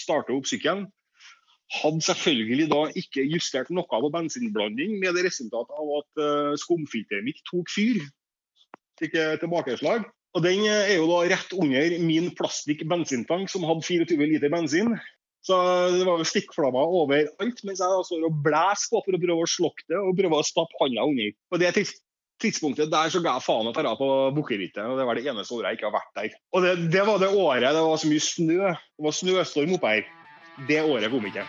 starta opp sykkelen. Hadde selvfølgelig da ikke justert noe på bensinblanding, med det resultatet av at uh, skumfilteret mitt tok fyr. Fikk tilbakeslag. Og Den er jo da rett under min plastikk bensintank, som hadde 24 liter bensin. Så det var jo stikkflammer overalt mens jeg står og blåser på for å prøve å slokke det og prøve å stappe handa under. På det tidspunktet der så ga jeg faen å dra på Bukkerittet. og Det var det eneste året jeg ikke har vært der. Og det, det var det året det var så mye snø. Det var snøstorm oppe her. Det året kom ikke.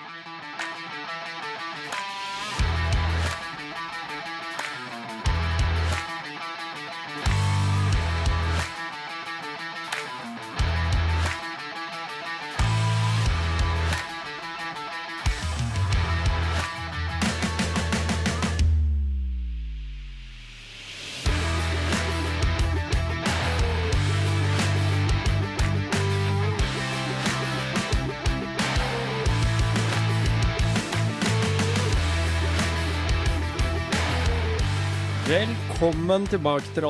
Velkommen tilbake til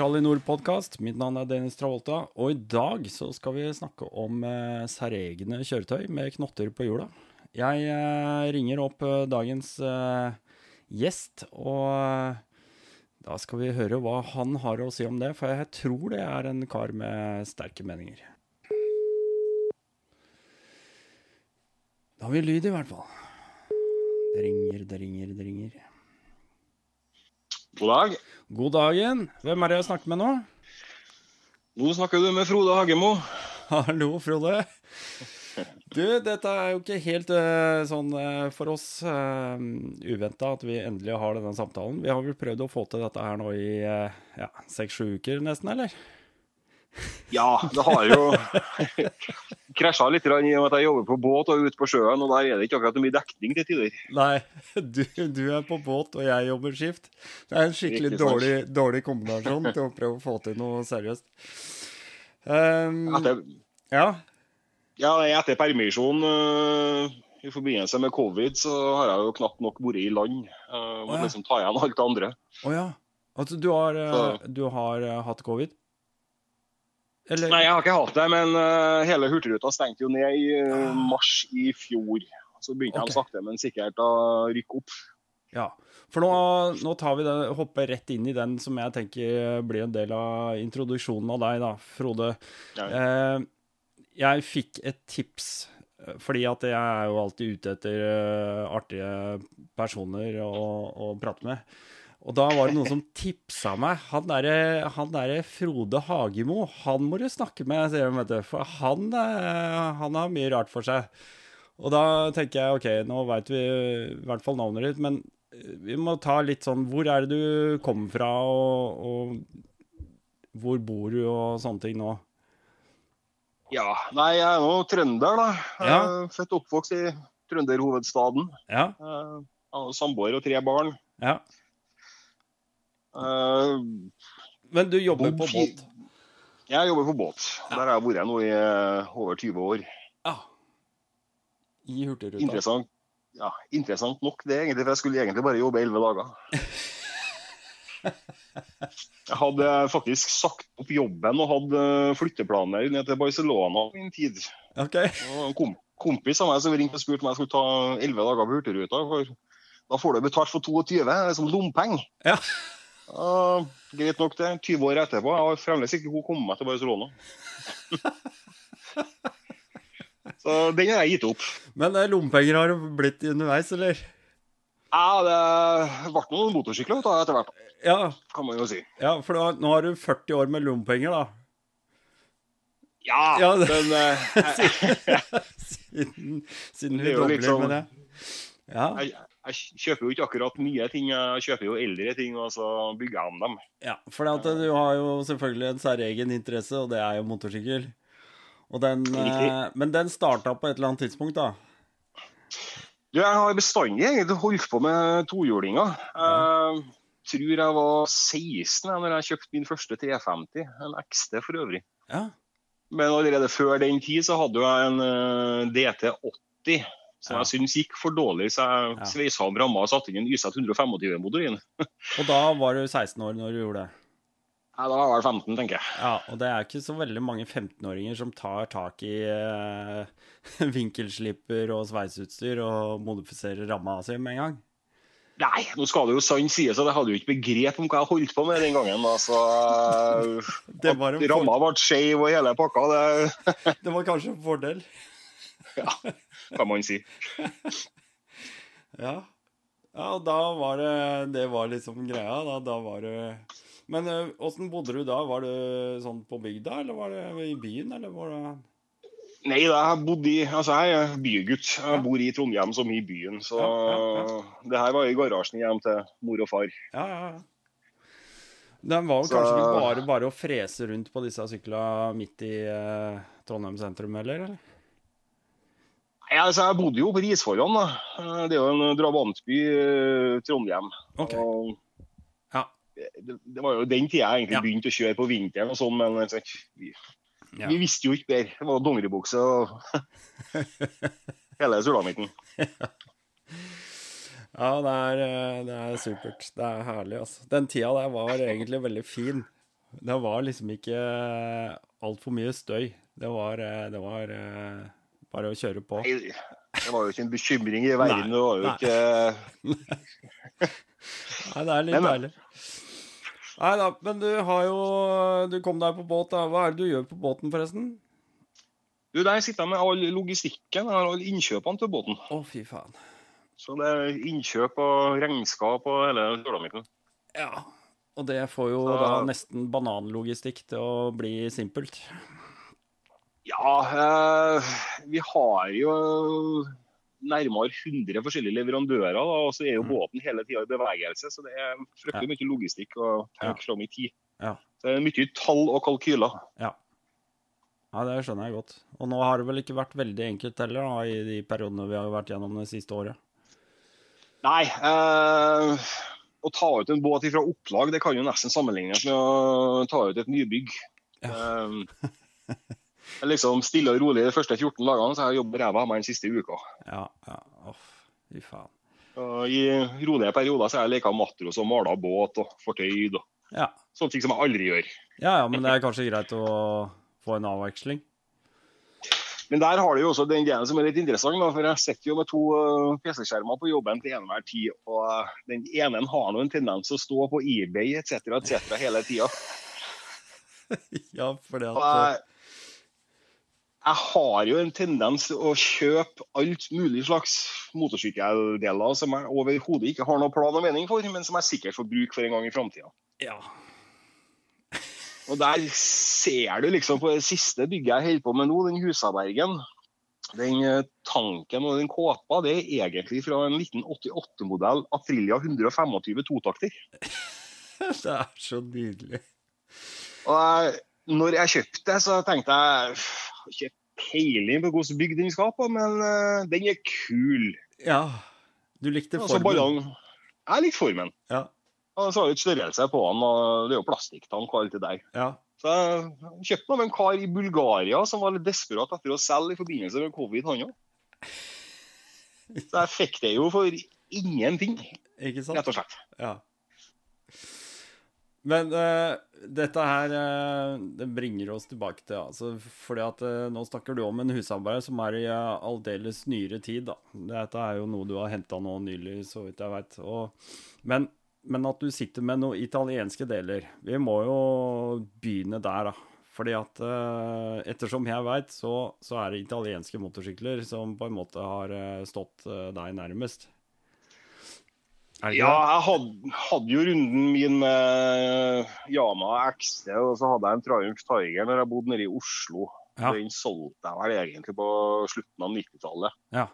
Rally Nord-podkast. Mitt navn er Dennis Travolta. Og i dag så skal vi snakke om eh, særegne kjøretøy med knotter på hjula. Jeg eh, ringer opp eh, dagens eh, gjest, og eh, da skal vi høre hva han har å si om det. For jeg tror det er en kar med sterke meninger. Da har vi lyd, i hvert fall. Det ringer, det ringer, det ringer. God dag. God dagen. Hvem er det jeg snakker med nå? Nå snakker du med Frode Hagemo. Hallo, Frode. Du, dette er jo ikke helt uh, sånn uh, for oss uh, uventa at vi endelig har denne samtalen. Vi har vel prøvd å få til dette her nå i ja, seks-sju uker nesten, eller? Ja, det har jo krasja litt i og med at jeg jobber på båt og ute på sjøen, og der er det ikke akkurat mye dekning til tider. Nei, du, du, er på båt og jeg jobber skift. Det er en skikkelig dårlig, dårlig, kombinasjon til å prøve å få til noe seriøst. Um, etter, ja? ja, etter permisjon uh, i forbindelse med covid, så har jeg jo knapt nok vært i land. Uh, må oh, ja. liksom ta igjen alt det andre. Å oh, ja. Altså, du har, uh, du har hatt covid? Eller? Nei, jeg har ikke hatt det, men uh, hele Hurtigruta stengte jo ned i uh, mars i fjor. Så begynte okay. de sakte, men sikkert å rykke opp. Ja, for nå, nå tar vi det, hopper rett inn i den som jeg tenker blir en del av introduksjonen av deg, da, Frode. Ja. Uh, jeg fikk et tips, fordi at jeg er jo alltid ute etter artige personer å, å prate med. Og da var det noen som tipsa meg. Han derre der Frode Hagemo, han må du snakke med, sier de, vet du. For han, eh, han, har mye rart for seg. Og da tenker jeg OK, nå veit vi i hvert fall navnet ditt, men eh, vi må ta litt sånn Hvor er det du kommer fra, og, og hvor bor du, og sånne ting nå? Ja, nei, jeg er nå trønder, da. Ja. Født og oppvokst i trønderhovedstaden. Ja. Samboer og tre barn. Ja. Uh, Men du jobber på båt? Jeg jobber på båt. Der har jeg vært nå i uh, over 20 år. Ja. I Hurtigruta? Interessant. Ja, interessant nok det, egentlig. For jeg skulle egentlig bare jobbe 11 dager. jeg hadde faktisk sagt opp jobben og hadde flytteplaner ned til Barcelona i min tid. Okay. en kom kompis av meg som ringte og spurte om jeg skulle ta 11 dager på Hurtigruta. For da får du betalt for 22, det er som lompenger. Ja. Uh, greit nok, det. 20 år etterpå. Jeg har fremdeles ikke kommet meg til Barcelona. Så den har jeg gitt opp. Men lommepenger lompenger har det blitt underveis, eller? Ja, det ble noen motorsykler etter hvert. Ja. Kan man jo si. Ja, For da, nå har du 40 år med lompenger, da? Ja, ja det... men uh, siden, siden vi dobler liksom, med det. Ja. Jeg, jeg kjøper jo ikke akkurat nye ting, jeg kjøper jo eldre ting, og så bygger jeg om dem. Ja, for du har jo selvfølgelig en særegen interesse, og det er jo motorsykkel. Den, eh, men den starta på et eller annet tidspunkt, da? Du, jeg har bestandig egentlig holdt på med tohjulinger. Jeg tror jeg var 16 da jeg kjøpte min første 350, en XT for øvrig. Ja. Men allerede før den tid så hadde jeg en eh, DT80 som jeg syns gikk for dårlig, så jeg ja. sveisa om ramma og satte inn en YZ 125-motor inn. og da var du 16 år når du gjorde det? Nei, da var jeg 15, tenker jeg. Ja, og det er ikke så veldig mange 15-åringer som tar tak i eh, vinkelslipper og sveiseutstyr og modifiserer ramma si med en gang. Nei, nå skal det jo sant sies, at jeg hadde jo ikke begrep om hva jeg holdt på med den gangen. Altså, Det var en ramma ble skeiv og hele pakka, det Det var kanskje en fordel. ja, kan man si. Ja. ja, da var det Det var liksom greia. Da, da var det Men eh, åssen bodde du da? Var det sånn på bygda, eller var det i byen, eller var det Nei, da, jeg bodde i Altså, jeg er bygutt. Jeg bor i Trondheim som i byen. Så Ja, ja, det her var i garasjen hjem til mor og far. Ja, ja, ja. Det var jo Så- kanskje ikke bare bare å frese rundt på disse syklene midt i eh, Trondheim sentrum, eller? eller? Altså, jeg bodde jo på Risforan. da. Eh, Det er jo en drabantby, eh, Trondheim. Okay. Og Ja. det, det var jo den tida jeg egentlig Ja. begynte å kjøre på vinteren og sånn, men altså, vi, Ja. vi visste jo ikke bedre. Det var dongeribukse og hele sulamitten. Ja, det er, eh, det er supert. Det er herlig, altså. Den tida der var egentlig veldig fin. Det var liksom ikke altfor mye støy. Det var, eh, det var eh, bare å kjøre på. Nei, det var jo ikke en bekymring i verden. Nei, Det var jo nei. ikke Nei, det er litt deilig. Nei da, men du har jo Du kom deg på båt, da. Hva er det du gjør på båten, forresten? Du, Der sitter jeg med all logistikken. Og alle innkjøpene til båten. Å, fy faen. Så det er innkjøp og regnskap og hele sulamitten. Ja. Og det får jo Så- da nesten bananlogistikk til å bli simpelt. Ja, eh, vi har jo nærmere 100 forskjellige leverandører, da, og så er jo Mm. båten hele tida i bevegelse. Så det er fryktelig mye logistikk og tenk fram i tid. Ja. Så det er mye tall og kalkyler. Ja. ja, det skjønner jeg godt. Og nå har det vel ikke vært veldig enkelt heller, da, i de periodene vi har vært gjennom det siste året. Nei, eh, å ta ut en båt fra opplag det kan jo nesten sammenlignes med å ta ut et nybygg. Eh, det er liksom stille og rolig de første 14 dagene, så har jeg jobbet ræva av meg den siste uka. Ja, ja, Off. fy faen. Og I rolige perioder så har jeg leka matros og mala båt og fortøyd og Ja. sånne ting som jeg aldri gjør. ja, ja, men det er kanskje greit å få en avveksling? Men der har du jo også den delen som er litt interessant, da, for jeg sitter jo med to uh, PC-skjermer på jobben til enhver tid. Og uh, den ene har nå en tendens til å stå på eBay etc. etc. hele tida. ja, fordi at Og jeg, jeg har jo en tendens å kjøpe alt mulig slags motorsykkeldeler som jeg overhodet ikke har noen plan og mening for, men som jeg sikkert får bruk for en gang i framtida. Ja. Og der ser du liksom på det siste bygget jeg holder på med nå, den Husabergen. Den eh, tanken og den kåpa det er egentlig fra en 1988-modell Aprilia 125 totakter. Det er så nydelig. Og jeg, når jeg kjøpte det, så tenkte jeg har ikke peiling på hvordan bygd den skal på, men uh, den er kul. Ja. Du likte formen? Altså, bare, jeg likte formen. Ja. Og så har jeg litt størrelse på den, og det er jo plastikktank og alt det der. Ja. Så jeg kjøpte den av en kar i Bulgaria som var litt desperat etter å selge i forbindelse med covid, han òg. Så jeg fikk det jo for ingenting, rett og slett. Ja. Men uh, dette her uh, det bringer oss tilbake til altså, fordi at uh, Nå snakker du om en husarbeid som er i aldeles nyere tid. da. Dette er jo noe du har henta nå nylig, så vidt jeg veit. Men, men at du sitter med noen italienske deler Vi må jo begynne der, da. Fordi at ettersom jeg veit, så, så er det italienske motorsykler som på en måte har stått deg nærmest. Ja, jeg hadde, hadde jo runden min med Yama XT, og så hadde jeg en Triumph Tiger når jeg bodde nede i Oslo. Ja. Den solgte jeg vel egentlig på slutten av 90-tallet. Ja.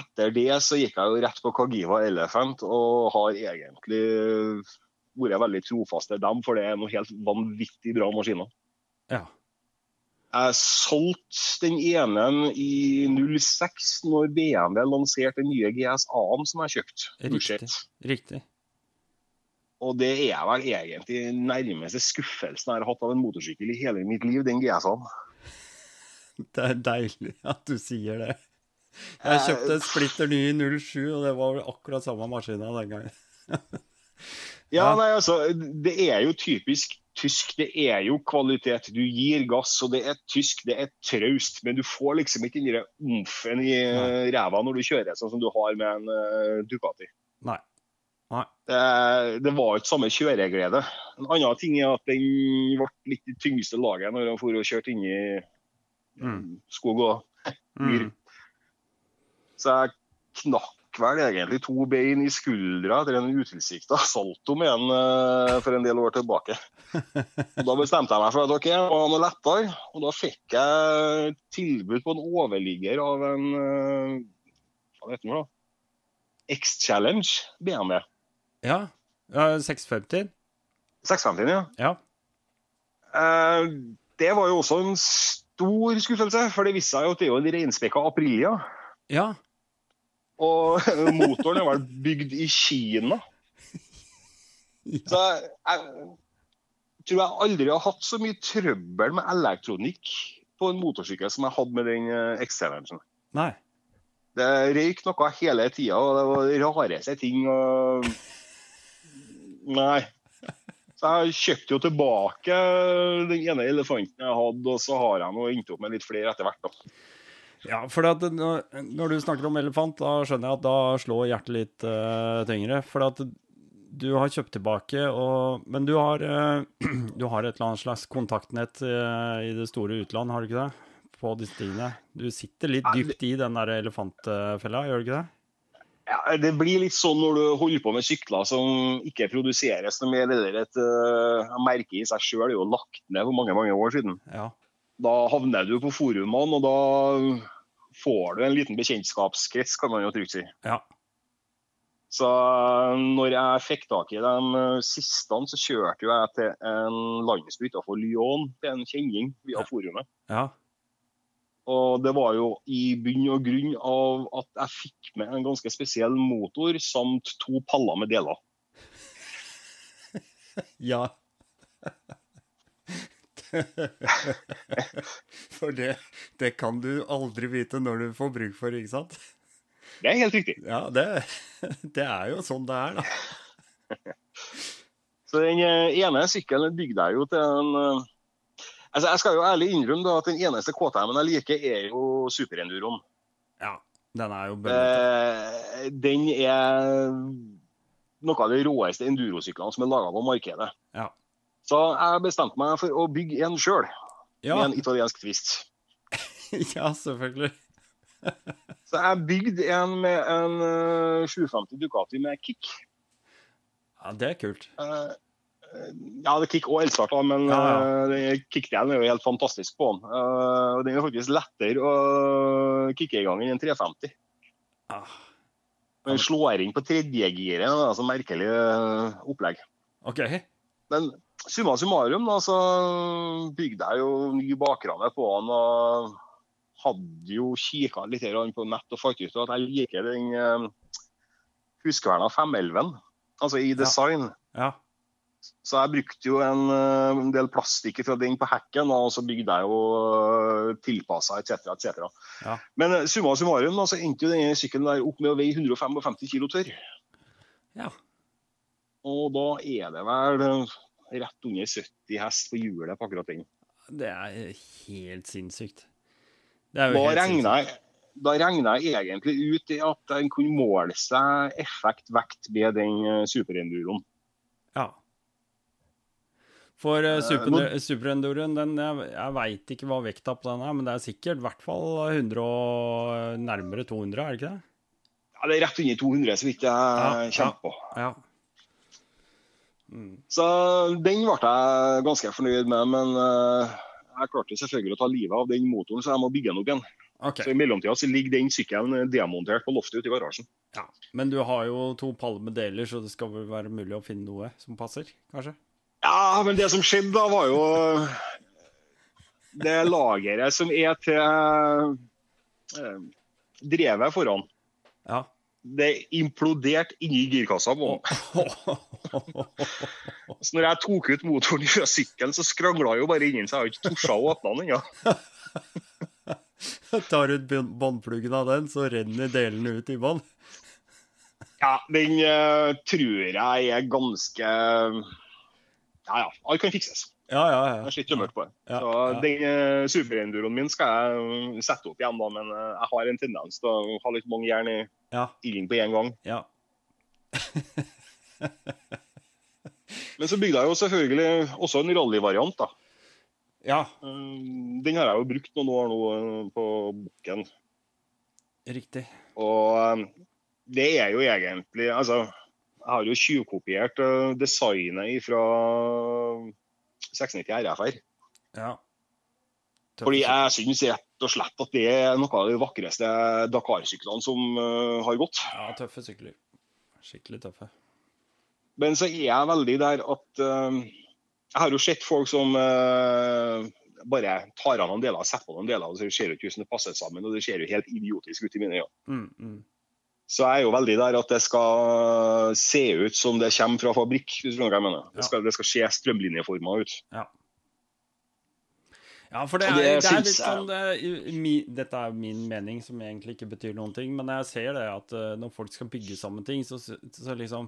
Etter det så gikk jeg jo rett på Kagiva Elephant, og har egentlig vært veldig trofast til dem, for det er noe helt vanvittig bra maskiner. Ja. Jeg solgte den ene i 06 når BMW lanserte den nye GSA-en som jeg kjøpte. Riktig. Riktig. Og det er vel egentlig nærmeste skuffelsen jeg har hatt av en motorsykkel i hele mitt liv, den GSA-en. Det er deilig at du sier det. Jeg kjøpte en splitter ny i 07, og det var akkurat samme maskina den gangen. Ja, Ja. nei, altså, det er jo typisk tysk, det er jo kvalitet. Du gir gass, og det er tysk, det er traust. Men du får liksom ikke den omfen i Nei. ræva når du kjører, sånn som du har med en uh, Ducati. Nei. Nei. Det, det, var ikke samme kjøreglede. En annen ting er at den ble litt det tyngste laget når han for og kjørte inn i mm. skog og myr. Mm. Så jeg knakk vel egentlig to bein i skuldra etter en utilsikta salto med en uh, for en del år tilbake. Og da bestemte jeg meg for at ok, det var noe lettere, og da fikk jeg tilbud på en overligger av en uh, hva heter det da? X-Challenge BMW. Ja. ja 650? 650, ja. ja. Uh, det var jo også en stor skuffelse, for det viste seg jo at det er jo en reinspekka Aprilia. Ja. Og motoren vel bygd i Kina. Så jeg, tror jeg aldri har hatt så mye trøbbel med elektronikk på en motorsykkel som jeg hadde med den uh, X-Challengen. Nei. Det røyk noe hele tida, og det var rareste ting. Og... Nei. Så jeg kjøpte jo tilbake den ene elefanten jeg hadde, og så har jeg nå endt opp med litt flere etter hvert. da. Ja, for at når, du snakker om elefant, da skjønner jeg at da slår hjertet litt uh, tyngre. For at du har kjøpt tilbake, og, men du har, uh, du har et eller annet slags kontaktnett uh, i det store utland, har du ikke det? På disse tingene. Du sitter litt dypt i den der elefantfella, gjør du ikke det? Ja, Det blir litt sånn når du holder på med sykler som ikke produseres noe mer. Eller et uh, merke i seg sjøl er jo lagt ned for mange mange år siden. Ja. Da havner du på forumene, og da får du en liten bekjentskapskrets, kan man jo trygt si. Ja. Så eh, når jeg fikk tak i de eh, siste, så kjørte jeg til en landsby utenfor Lyon til en kjenning via ja. forumet. Ja. Og det var jo i bunn og grunn av at jeg fikk med en ganske spesiell motor samt to paller med deler. ja. for det, det, kan du aldri vite når du får bruk for, ikke sant? Det er helt riktig. Ja, det, det er jo sånn det er, da. Så den eh, ene sykkelen bygde jeg jo til en eh, altså Jeg skal jo ærlig innrømme da, at den eneste KTM-en jeg liker, er jo superenduroen. Ja, den er jo. Eh, den er noe av de råeste endurosyklene som er laga på markedet. Ja. Så jeg bestemte meg for å bygge en sjøl, ja. med en italiensk twist. ja, selvfølgelig. så jeg bygde en med en uh, eh, 750 Ducati med kick. Ja, det er kult. Uh, ja, det er kick og elstart, men ja, ja. Uh, kickdelen er jo helt fantastisk på den. Uh, den er faktisk lettere å kicke i gang enn en 350. Ah. Den slår inn på tredjegiret. Altså merkelig opplegg. Ok. Men summa summarum da, så bygde jeg jo ny bakramme på han. og hadde jo kikka litt på nett og fant ut at jeg liker den uh, Huskverna 511, altså i design. Ja. Ja. Så jeg brukte jo en, uh, en, del plastikk fra den på hekken, og så bygde jeg jo uh, tilpassa etc. etc. Ja. Men uh, summa summarum så endte jo denne sykkelen der opp med å veie 155 kg tørr. Ja. Og da er det vel rett under 70 hest på hjulet på akkurat den. Det er helt sinnssykt. Er da, regner jeg, da regner jeg egentlig ut i at en kunne måle seg effekt-vekt med den eh, superenduroen. Ja. For uh, super, den, jeg, jeg veit ikke hva vekta på den er, men det er sikkert i hvert fall 100 og nærmere 200, er det ikke det? Ja, det er rett under 200, så vidt jeg ja, kommer på. Ja. Mm. Så den ble jeg ganske fornøyd med, men uh, jeg klarte selvfølgelig å ta livet av den motoren, så jeg må bygge den opp igjen. Okay. Så I mellomtida så ligger den sykkelen demontert på loftet ute i garasjen. Ja, Men du har jo to paller med deler, så det skal vel være mulig å finne noe som passer, kanskje? Ja, men det som skjedde da, var jo det lageret som er til eh, drevet foran. Ja det imploderte inni girkassa på Så når jeg tok ut motoren fra sykkelen, så skrangla jo bare inni, så jeg har ikke tort å åpne den ennå. Tar ut båndpluggen av den, så renner delene ut i bånn? Ja, den uh, tror jeg er ganske Ja, ja. Alt kan fikses. Ja, ja, ja. Jeg sliter mørkt på det. Ja, så ja. Den uh, superenduroen min skal jeg sette opp igjen, da, men uh, jeg har en tendens til å ha litt mange jern i Ja, ilden på én gang. ja. Men så bygde jeg jo selvfølgelig også en rallyvariant. da. ja. Uh, den har jeg jo brukt noen år nå på bukken. Riktig. Og det er jo egentlig Altså, jeg har jo tjuvkopiert designet fra 690 RFR. Ja. Fordi jeg syns rett og slett at det er noe av de vakreste Dakar-syklene som uh, har gått. Ja, tøffe sykler. Skikkelig tøffe. Men så er jeg veldig der at uh, Jeg har jo sett folk som uh, bare tar av noen deler og setter på noen deler, og så ser det ut som det passer sammen. Og det ser jo helt idiotisk ut i mine øyne. Mm, mm. Så jeg er jo veldig der at det skal se ut som det kommer fra fabrikk. hvis du skjønner hva jeg mener. Ja. Det skal, det skal se strømlinjeforma ut. Ja, for det er, det det er litt sånn det, mi, Dette er min mening, som egentlig ikke betyr noen ting, men jeg ser det at eh, når folk skal bygge sammen ting, så, så liksom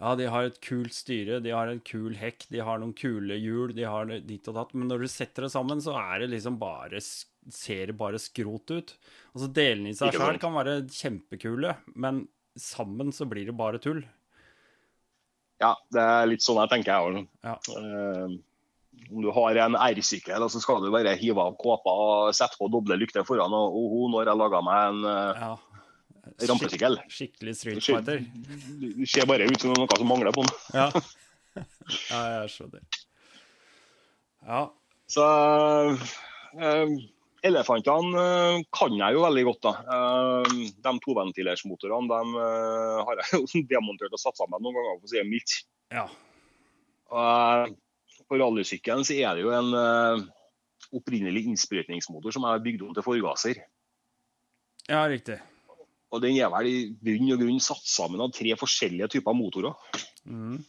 Ja, de har et kult styre, de har en kul hekk, de har noen kule hjul, de har ditt og datt, men når du setter det sammen, så er det liksom bare s- Ser det bare skrot ut. Altså Delene i seg sjøl kan være kjempekule, men sammen så blir det bare tull. Ja, det er litt sånn jeg tenker, jeg òg. Ja. Uh, om du har en R-sykkel, så skal du bare hive av kåpa og sette på doble lykter foran. Og oho, nå har jeg laga meg en uh, ja. rampesykkel. Skikkelig Street Fighter. Det ser bare ut som noe som mangler på den. Ja. ja, jeg skjønner. Ja. Så eh, elefantene eh, kan jeg jo veldig godt, da. Eh, de toventilersmotorene de eh, har jeg jo demontert og satt sammen noen ganger, for å si det mildt. ja. På rallysykkelen så er det jo en opprinnelig innsprøytningsmotor som er bygd om til forgasser. Ja, riktig. Og den er vel i bunn og grunn satt sammen av tre forskjellige typer motorer. Mhm.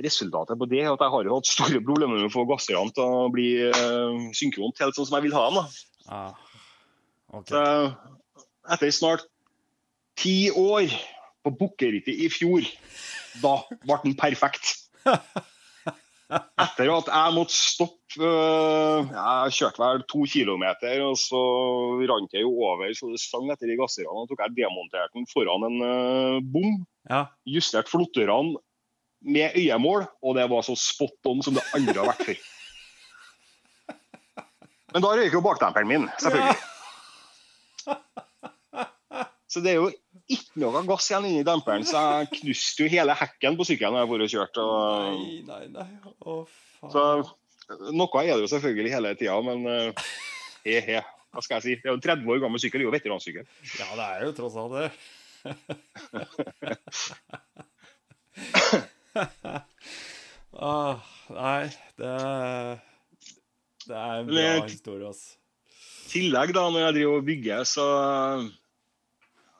Resultatet på det er at jeg har jo hatt store problemer med å få gasserne til å bli uh, synkront helt sånn som jeg vil ha dem. da. Ah. okay. Så, etter snart ti år på bukkerittet i fjor, da ble den perfekt. Etter at jeg måtte stoppe øh, Jeg kjørte vel to kilometer, og så rant jeg jo over så det sang etter de gasserne. Og tok jeg demonterte den foran en øh, bom, Ja. justerte flotterne med øyemål, og det var så spot on som det aldri har vært før. Men da røyker jo bakdemperen min, selvfølgelig. Så det er jo ikke noe gass igjen inni demperen, så jeg knuste jo hele hekken på sykkelen da jeg for og kjørte. Og... Nei, nei, nei. Å, faen. Så noe er det jo selvfølgelig hele tida, men uh, he, he. Hva skal jeg si? Det er jo en 30 år gammel sykkel, det er jo veteransykkel. Ja, det er jo tross alt det. ah, nei, det Det er en bra historie, altså. I tillegg, da, når jeg driver og bygger, så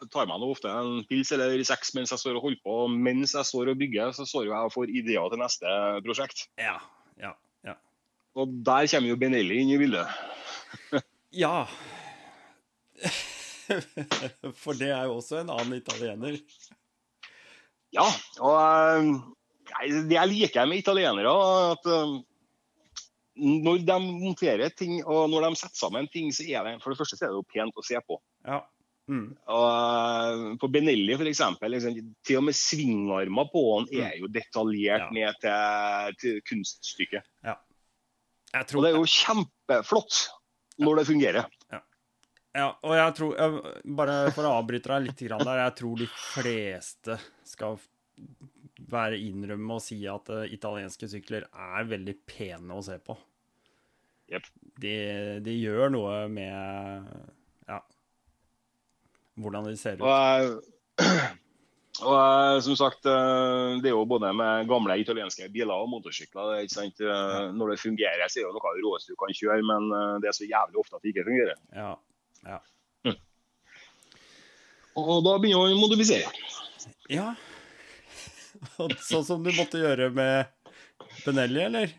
tar jeg meg nå ofte en pils eller seks mens jeg står og holder på. Og Mens jeg står og bygger, så står jo jeg og får ideer til neste prosjekt. Ja. Ja. Ja. Og der kommer jo Benelli inn i bildet. ja. For det er jo også en annen italiener. Ja, og eh, det jeg liker med italienere, at eh, når de monterer ting og når de setter sammen ting, så er det for det første så er det jo pent å se på. Ja. Mm. Og eh, På Benelli eksempel, liksom, til og med svingarmer på den er jo detaljert Ja. ned til, til kunststykket. Jeg Og det er jo kjempeflott når det fungerer. Ja, og jeg tror jeg, Bare for å avbryte deg litt der, jeg tror de fleste skal være innrømme og si at uh, italienske sykler er veldig pene å se på. Yep. De, de gjør noe med ja, hvordan de ser ut. Og, og som sagt, eh, det er jo både med gamle italienske biler og motorsykler. det er Ikke sant? Eh, Når det fungerer, så er det jo noe av det råeste du kan kjøre, men det er så jævlig ofte at det ikke fungerer. Ja. Og da begynner vi å modifisere. ja. Sånn som du måtte gjøre med Benelli, eller?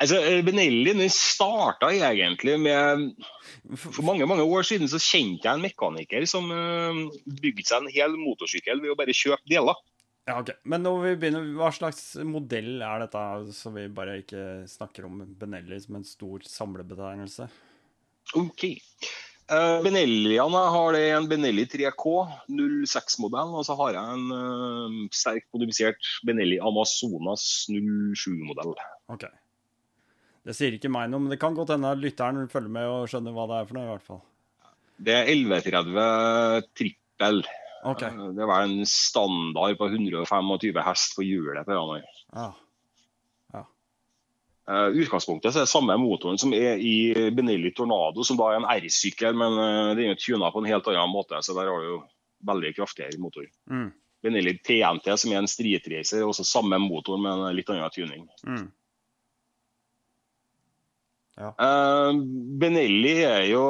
Altså, eh, Benelli den starta egentlig med For mange mange år siden så kjente jeg en mekaniker som eh, bygde seg en hel motorsykkel ved å bare kjøpe deler. Ja, ok. Men når vi begynner, hva slags modell er dette, så vi bare ikke snakker om Benelli som en stor samlebetegnelse? OK. Uh, Benelliene har det en Benelli 3K 06-modell, og så har jeg en uh, sterkt modifisert Benelli Amazonas 07-modell. Ok. Det sier ikke meg noe, men det kan godt hende lytteren følger med og skjønner hva det er for noe, i hvert fall. Det er 1130 trippel. Okay. Uh, det var en standard på 125 hest på hjulet på den. Uh, utgangspunktet er det samme motoren som er i Benelli Tornado, som da er en R-sykkel, men uh, den er tuna på en helt annen måte. Så der har du jo veldig kraftigere motor. Mm. Benelli TNT, som er en streetracer, også samme motor med en litt annen tuning. Mm. Ja. Benelli er jo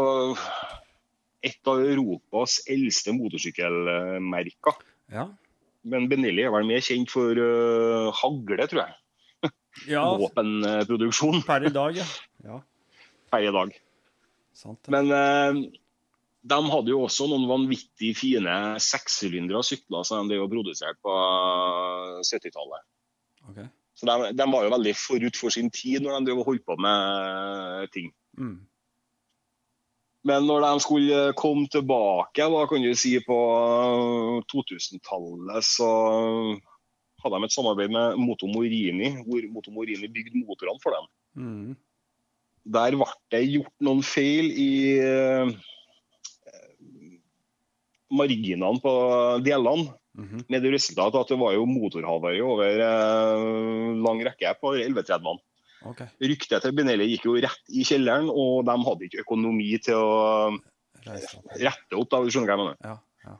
et av Europas eldste motorsykkelmerker. Ja. Men Benelli er vel mer kjent for uh, hagle, tror jeg. Ja, Våpenproduksjon per i dag, ja. ja. per i dag. Sant. ja. Men eh, de hadde jo også noen vanvittig fine sekssylindere sykler som de og produserte på 70-tallet. Okay. Så de, de var jo veldig forut for sin tid når de drev holdt på med ting. Mm. Men når de skulle komme tilbake, hva kan du si på 2000-tallet, så hadde de et samarbeid med Moto Morini, hvor Moto Morini bygde motorene for dem. Mm. Der ble det gjort noen feil i eh, marginene på delene. Mhm. Med det resultat at det var jo motorhavari over eh, lang rekke på 1130-ene. Okay. Ryktet til Benelli gikk jo rett i kjelleren, og de hadde ikke økonomi til å rette opp. da, du skjønner hva jeg mener. Ja. ja.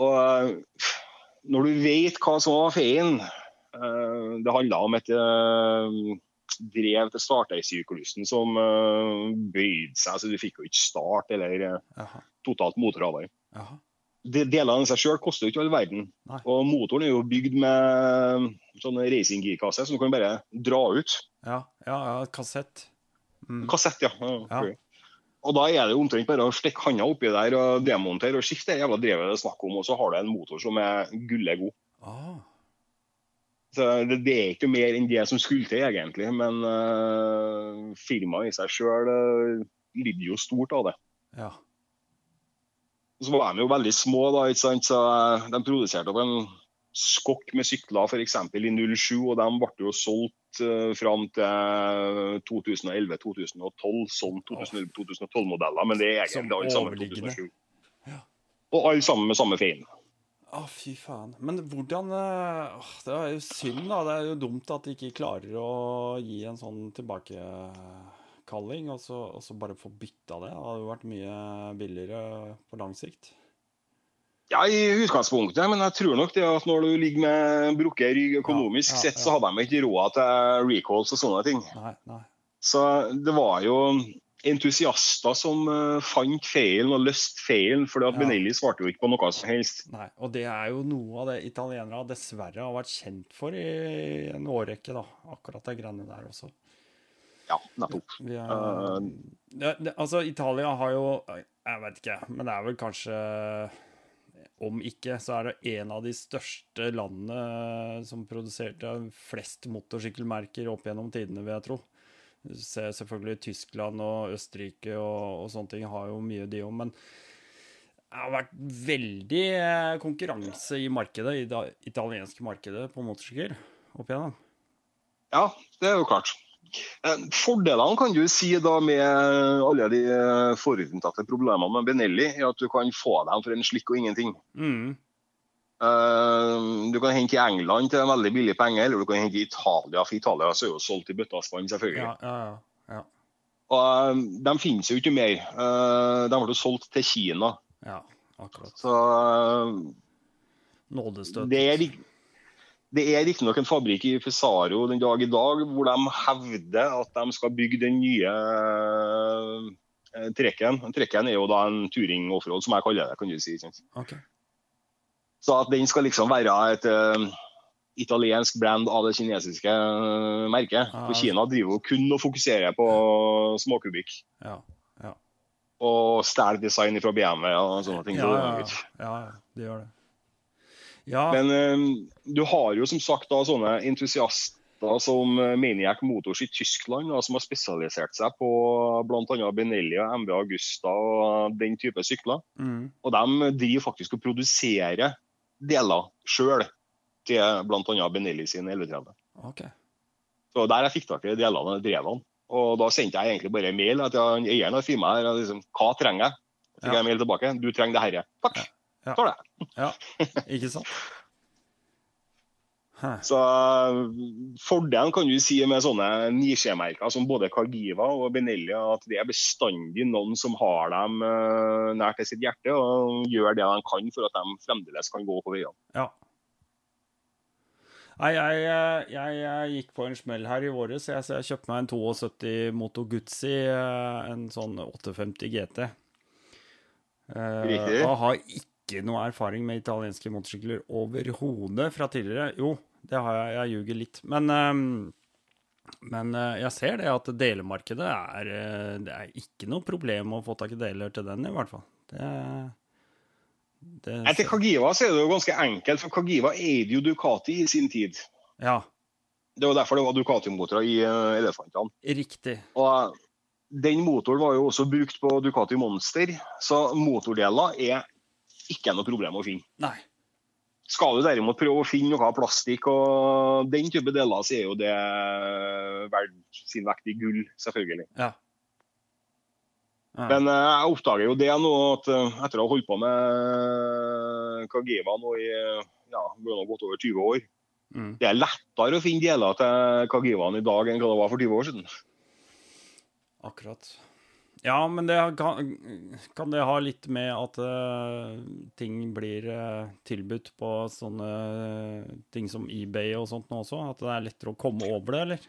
Og eh, når du vet hva som var feien eh, Det handla om et eh, drev til startersyklusen som eh, bøyde seg, så du fikk jo ikke start eller totalt motorarbeid. Jaha. De- Delene av seg sjøl koster jo ikke all verden. Nei. Og motoren er jo bygd med sånn racing-girkasse, som du kan bare dra ut. Ja, ja, ja, kassett. Mm. Kassett, ja. ja. Og da er det jo omtrent bare å stikke handa oppi der og demontere og skifte det jævla drevet det er snakk om, og så har du en motor som er gullet god. Ah, Så det, det er ikke mer enn det som skulle til, egentlig. Men uh, firmaet i seg sjøl lider jo stort av det. ja. Så var de jo veldig små, da, ikke sant? så eh, de produserte opp en skokk med sykler f.eks. i 07, og de ble jo solgt uh, fram til 2011-2012 som 2012-modeller, men det er egentlig alle sammen 2007. Ja. Og alle sammen med samme feil. Å, fy faen. Men hvordan eh, åh, Det er jo synd, da. Det er jo dumt at de ikke klarer å gi en sånn tilbakekalling, og så, og så bare få bytta det. Det hadde jo vært mye billigere på lang sikt. Ja, i utgangspunktet, men jeg tror nok det at når du ligger med brukket rygg økonomisk Ja, ja, sett, så hadde de ikke råd til recalls og sånne ting. Nei, nei. Så det var jo entusiaster som eh, fant feilen og løste feilen, for Ja. Benelli svarte jo ikke på noe som helst. nei. Og det er jo noe av det italienere dessverre har vært kjent for i en årrekke, da. Akkurat de greiene der også. Ja, nettopp. Det, altså, Italia har jo Jeg vet ikke, men det er vel kanskje Om ikke, så er det en av de største landene som produserte flest motorsykkelmerker opp gjennom tidene, vil jeg tro. Du ser selvfølgelig Tyskland og Østerrike og, og sånne ting har jo mye, de òg, men det har vært veldig eh, konkurranse i markedet, i det italienske markedet på motorsykkel opp igjennom. Ja, det er jo klart. Eh, Fordelene kan du si da med alle de eh, forutinntatte problemene med Benelli, er at du kan få dem for en slikk og ingenting. Mm. Eh, Du kan hente i England til en veldig billig penge, eller du kan hente i Italia, for Italia så er jo solgt i bøtta og spann, selvfølgelig. Ja, ja, ja. Og De finnes jo ikke mer. De ble solgt til Kina. ja akkurat. Så Nådestøt. det er, det er riktignok en fabrikk i Fesaro den dag i dag hvor de hevder at de skal bygge den nye eh, trekken. Trekken er jo da en touring offroad, som jeg kaller det. kan du si. Okay. Så at den skal liksom være et uh, italiensk brand av det kinesiske eh, merket. Ah, For Kina driver jo kun og fokuserer på småkubikk. Ja. Ja. Og stjeler design fra BMW og sånne ting. Ja, ja, ja, det gjør det. Ja. Men eh, du har jo som sagt da sånne entusiaster som eh, Maniac Motors i Tyskland, da, som har spesialisert seg på bl.a. Benelli og MV Augusta og den type sykler. Mm. Og de driver faktisk og produserer deler sjøl til bl.a. Benelli sin 1130. Okay. Så der jeg fikk tak i delene, drevene. Og da sendte jeg egentlig bare en mail til eieren av firmaet. Liksom, Hva trenger jeg? Så fikk Ja. jeg mail tilbake. Du trenger det herre. Takk. Ja. Tar det. Ja, ikke sant? Hæ. Så Fordelen kan du si med sånne nisjemerker som både Cargiva og Benelli, at det er bestandig noen som har dem øh, nær til sitt hjerte og gjør det de kan for at de fremdeles kan gå på veiene. Ja. Nei, jeg, jeg, jeg, jeg gikk på en smell her i våres. Jeg, så jeg kjøpte meg en 72 Moto Guzzi, eh, en sånn 850 GT. Eh, Riktig. og har ikke noe erfaring med italienske motorsykler overhodet fra tidligere. Jo, det har jeg, jeg ljuger litt. Men, ehm, men eh, jeg ser det at delemarkedet er eh, Det er ikke noe problem å få tak i deler til den, i hvert fall. Det, det Etter Kagiva så er det jo ganske enkelt, for Kagiva eide jo Ducati i sin tid. Ja, Det var derfor det var Ducati-motorer i øh, elefantene. riktig. Og den motoren var jo også brukt på Ducati Monster, så motordeler er ikke er noe problem å finne. Nei. Skal du derimot prøve å finne noe av plastikk og den type deler, så er jo det verdt sin vekt i gull, selvfølgelig. Ja. Ja. Men eh, jeg oppdager jo det nå, at eh, etter å ha holdt på med Kagiva nå i ja, godt over 20 år, Mm. det er lettere å finne deler til Kagivaen i dag enn hva det var for 20 år siden. Akkurat. Ja, men det kan, kan det ha litt med at uh, ting blir uh, tilbudt på sånne ting som eBay og sånt nå også? At det er lettere å komme over det, eller?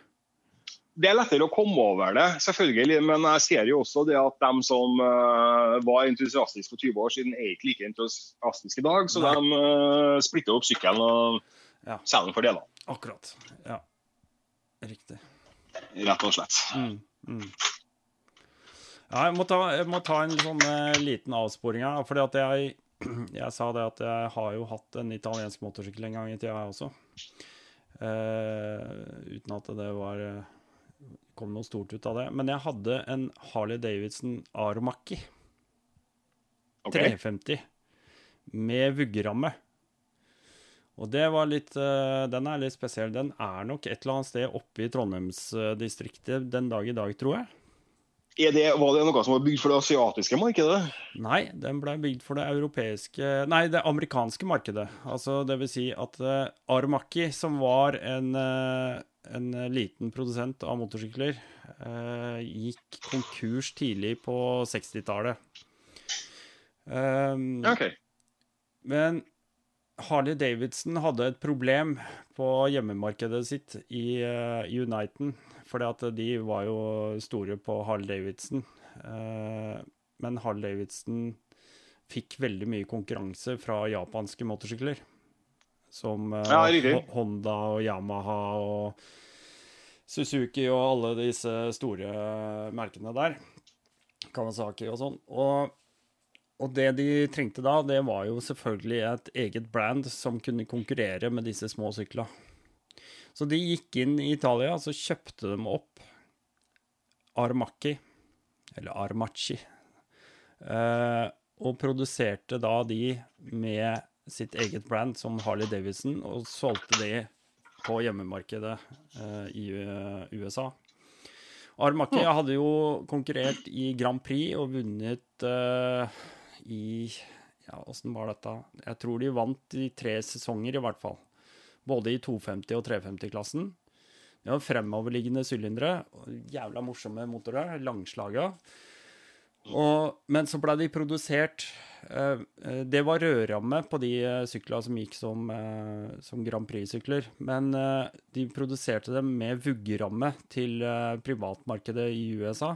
Det er lettere å komme over det, selvfølgelig, men jeg ser jo også det at de som uh, var entusiastiske for 20 år siden, er ikke like entusiastiske i dag. Så Nei. de uh, splitter opp sykkelen og Ja. selger den for deler, Akkurat. Ja. Riktig. rett og slett. Mm, mm. Ja, jeg må ta, jeg må ta en sånn eh, liten avsporing her. Fordi at jeg, jeg sa det at jeg har jo hatt en italiensk motorsykkel en gang i tida, jeg også. Eh, uten at det var eh, kom noe stort ut av det. Men jeg hadde en Harley Davidson Aromaki okay. 350 med vuggeramme. Og det var litt eh, Den er litt spesiell. Den er nok et eller annet sted oppe i Trondheimsdistriktet den dag i dag, tror jeg. Det, var det noe som var bygd for det asiatiske markedet? Nei, den ble bygd for det europeiske Nei, det amerikanske markedet. Altså det vil si at uh, Armaki, som var en, uh, en liten produsent av motorsykler, uh, gikk konkurs tidlig på 60-tallet. Um, okay. Men Harley Davidson hadde et problem på hjemmemarkedet sitt i uh, Uniten. At de var jo store på Harl Davidson. Eh, men Harl Davidson fikk veldig mye konkurranse fra japanske motorsykler. Som eh, Ja, Honda og Yamaha og Suzuki og alle disse store merkene der. Kawasaki og sånn. Og og det de trengte da, det var jo selvfølgelig et eget brand som kunne konkurrere med disse små syklene. Så de gikk inn i Italia, så kjøpte de opp Armacchi, eller Armacci, eh, og produserte da de med sitt eget brand som Harley Davidson, og solgte de på hjemmemarkedet eh, i eh, USA. Armacchi hadde jo konkurrert i Grand Prix og vunnet eh, i Ja, åssen var dette? Jeg tror de vant i tre sesonger, i hvert fall. Både i 250- og 350-klassen. De har fremoverliggende sylindere. Jævla morsomme motorer. Langslaga. Og, men så ble de produsert eh, eh, Det var rødramme på de sykla som gikk som, eh, som Grand Prix-sykler. Men eh, de produserte dem med vuggeramme til eh, privatmarkedet i USA.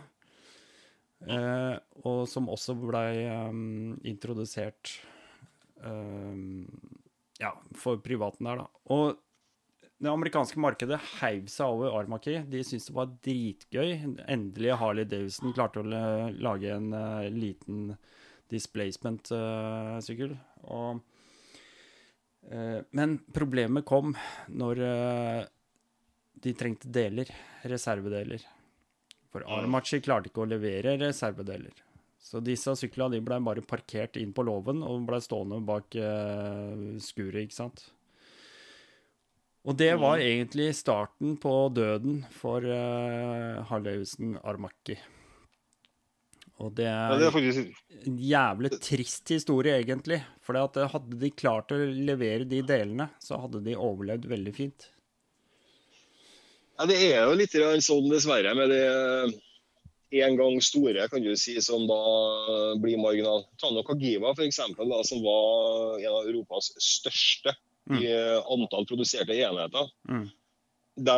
Eh, og som også blei introdusert ja, for privaten der, da. Og det amerikanske markedet heiv seg over Armaki. De syntes det var dritgøy. Endelig Harley Davidson klarte å lage en uh, liten displacement-sykkel. og uh, men problemet kom når eh, de trengte deler, reservedeler. For Armachi klarte ikke å levere reservedeler. Så disse syklene de ble bare parkert inn på låven og ble stående bak uh, skuret, ikke sant. Og det var egentlig starten på døden for uh, Harleyhusen Armaki. Og det er, ja, det er faktisk... en jævlig trist historie, egentlig. For hadde de klart å levere de delene, så hadde de overlevd veldig fint. Ja, Det er jo litt sånn, dessverre, med det en gang store, kan du si, som da blir marginal. Tano Kagiva, eksempel, som var en av Europas største mm. i antall produserte enheter. Mm. De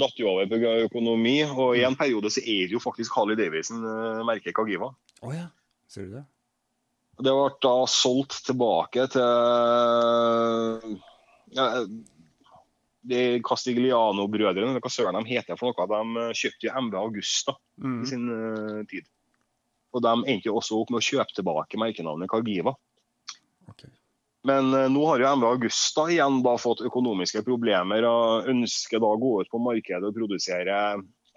datt jo over pga. økonomi, og i en periode så er det jo faktisk Harley Davidson uh, merket Kagiva. Oh, ja. Ser du det? Det ble da solgt tilbake til ja, de Castigliano-brødrene, hva søren de heter for noe, de eh, kjøpte jo MV Augusta mm. i sin uh, tid. Og de endte jo også opp med å kjøpe tilbake merkenavnet Cargiva. Okay. Men uh, nå har jo MV Augusta igjen da fått økonomiske problemer og ønsker da å gå ut på markedet og produsere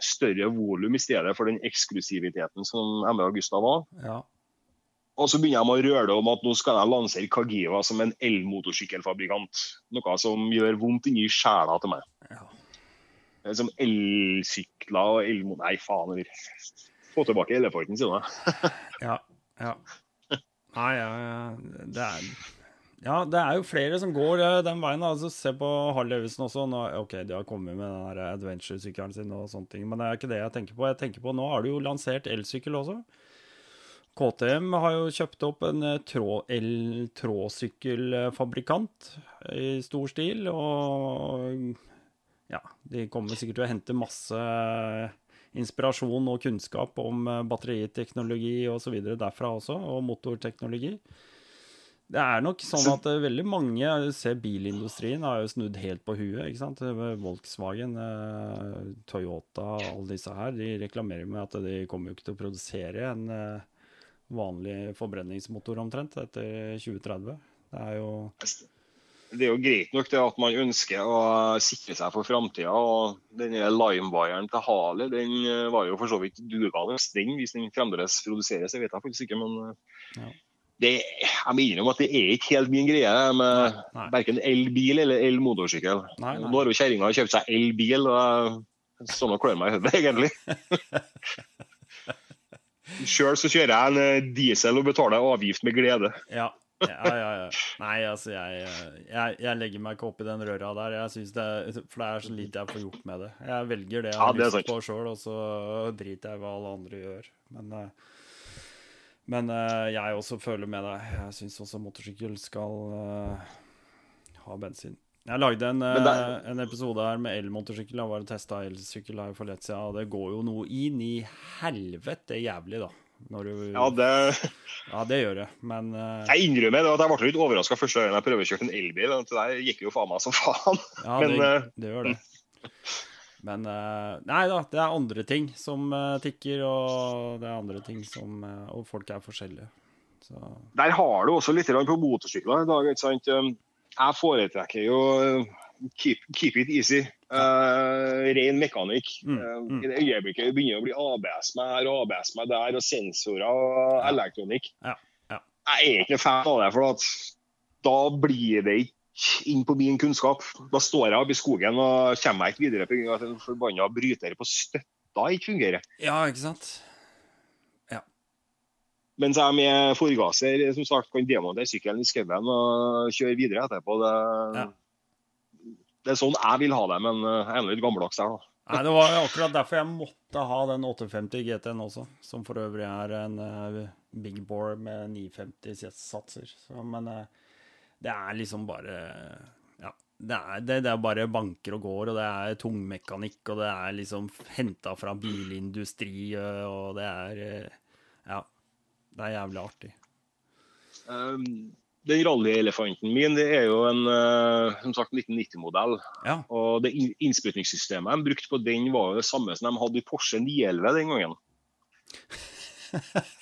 større volum i stedet for den eksklusiviteten som MV Augusta var. Ja. Og så begynner de å det om at nå skal de lansere Kagiva som en elmotorsykkelfabrikant. Noe som gjør vondt inni sjela til meg. Ja. Som elsykler og elmo... Nei, faen heller. Få tilbake elefanten, sier jeg. ja, ja. Nei, ja. Det er ja, det er jo flere som går eh, den veien. altså Se på Harley Davidson også. Nå, ok, De har kommet med den adventure-sykkelen sin, og sånne ting, men det er ikke det jeg tenker på. Jeg tenker på Nå har du jo lansert elsykkel også. KTM har jo kjøpt opp en el-tråsykkelfabrikant i stor stil, og ja, de kommer sikkert til å hente masse inspirasjon og kunnskap om eh, batteriteknologi osv. derfra også, og motorteknologi. Det er nok sånn at eh, veldig mange ser bilindustrien har jo snudd helt på huet. ikke sant? Volkswagen, Toyota, alle disse her, de reklamerer med at de kommer jo ikke til å produsere en vanlig forbrenningsmotor omtrent etter 2030. Det er jo det er jo greit nok det at man ønsker å sikre seg for framtida. Denne limewireren til Harley den eh, var jo for så vidt dugende, den, hvis den fremdeles produseres. Jeg vet jeg faktisk ikke, men eh, ja. det, jeg må innrømme at det er ikke helt min greie med nei, verken elbil eller elmotorsykkel. Nå har jo kjerringa kjøpt seg elbil, og sånn klør meg i hodet, egentlig. Sjøl så kjører jeg en eh, diesel og betaler avgift med glede. Ja, ja, ja. ja. Nei, altså, jeg, jeg, jeg, legger meg ikke opp i den røra der. Jeg synes det, for det er så lite jeg får gjort med det. Jeg velger det jeg har ja, lyst på sjøl, og så driter jeg hva alle andre gjør. Men, eh, men eh, jeg også føler med deg. Jeg syns også motorsykkel skal uh, ha bensin. Jeg lagde en, der... en episode her med elmotorsykkel. Jeg var og testa elsykkel her for lett siden. Og det går jo noe inn i helvete jævlig, da. Du... Ja, det... ja, det gjør det, men uh... Jeg innrømmer at jeg ble litt overraska første gang jeg prøvekjørte en elbil. Det der gikk jo faen meg som faen. Ja, men, det, uh... det, gjør det. Men uh... Nei da, det er andre ting som tikker, og det er andre ting som Og folk er forskjellige. Så... Der har du også litt på motorsykler i dag. ikke sant? Jeg foretrekker jo eh, keep, keep it easy. Uh, ren mekanikk. Mm, eh, mm. I det øyeblikket vi begynner å bli ABS med her og ABS med der, og sensorer og elektronikk ja. Ja. Jeg er ikke fan av det, for da blir det ikke inn på min kunnskap. Da står jeg oppe i skogen og kommer meg ikke videre pga. at en forbanna bryter på støtta ikke fungerer. Ja, ikke sant? Mens jeg med forgasser som sagt kan demontere sykkelen i skauen og kjøre videre etterpå. Det, ja. det, er sånn jeg vil ha det, men jeg er litt gammeldags der, da. Nei, Det var akkurat derfor jeg måtte ha den 850 GT-en også, som for øvrig er en uh, big bore med 950 satser. Så, men uh, det er liksom bare Ja. Det er, det, det er, bare banker og går, og det er tungmekanikk, og det er liksom henta fra bilindustri, og det er uh, Ja. Det er jævlig artig. Um, den rallyelefanten min det er jo en uh, som sagt 1990-modell. Ja. Og det innsprøytningssystemet de brukte på den, var jo det samme som de hadde i Porsche 911 den gangen.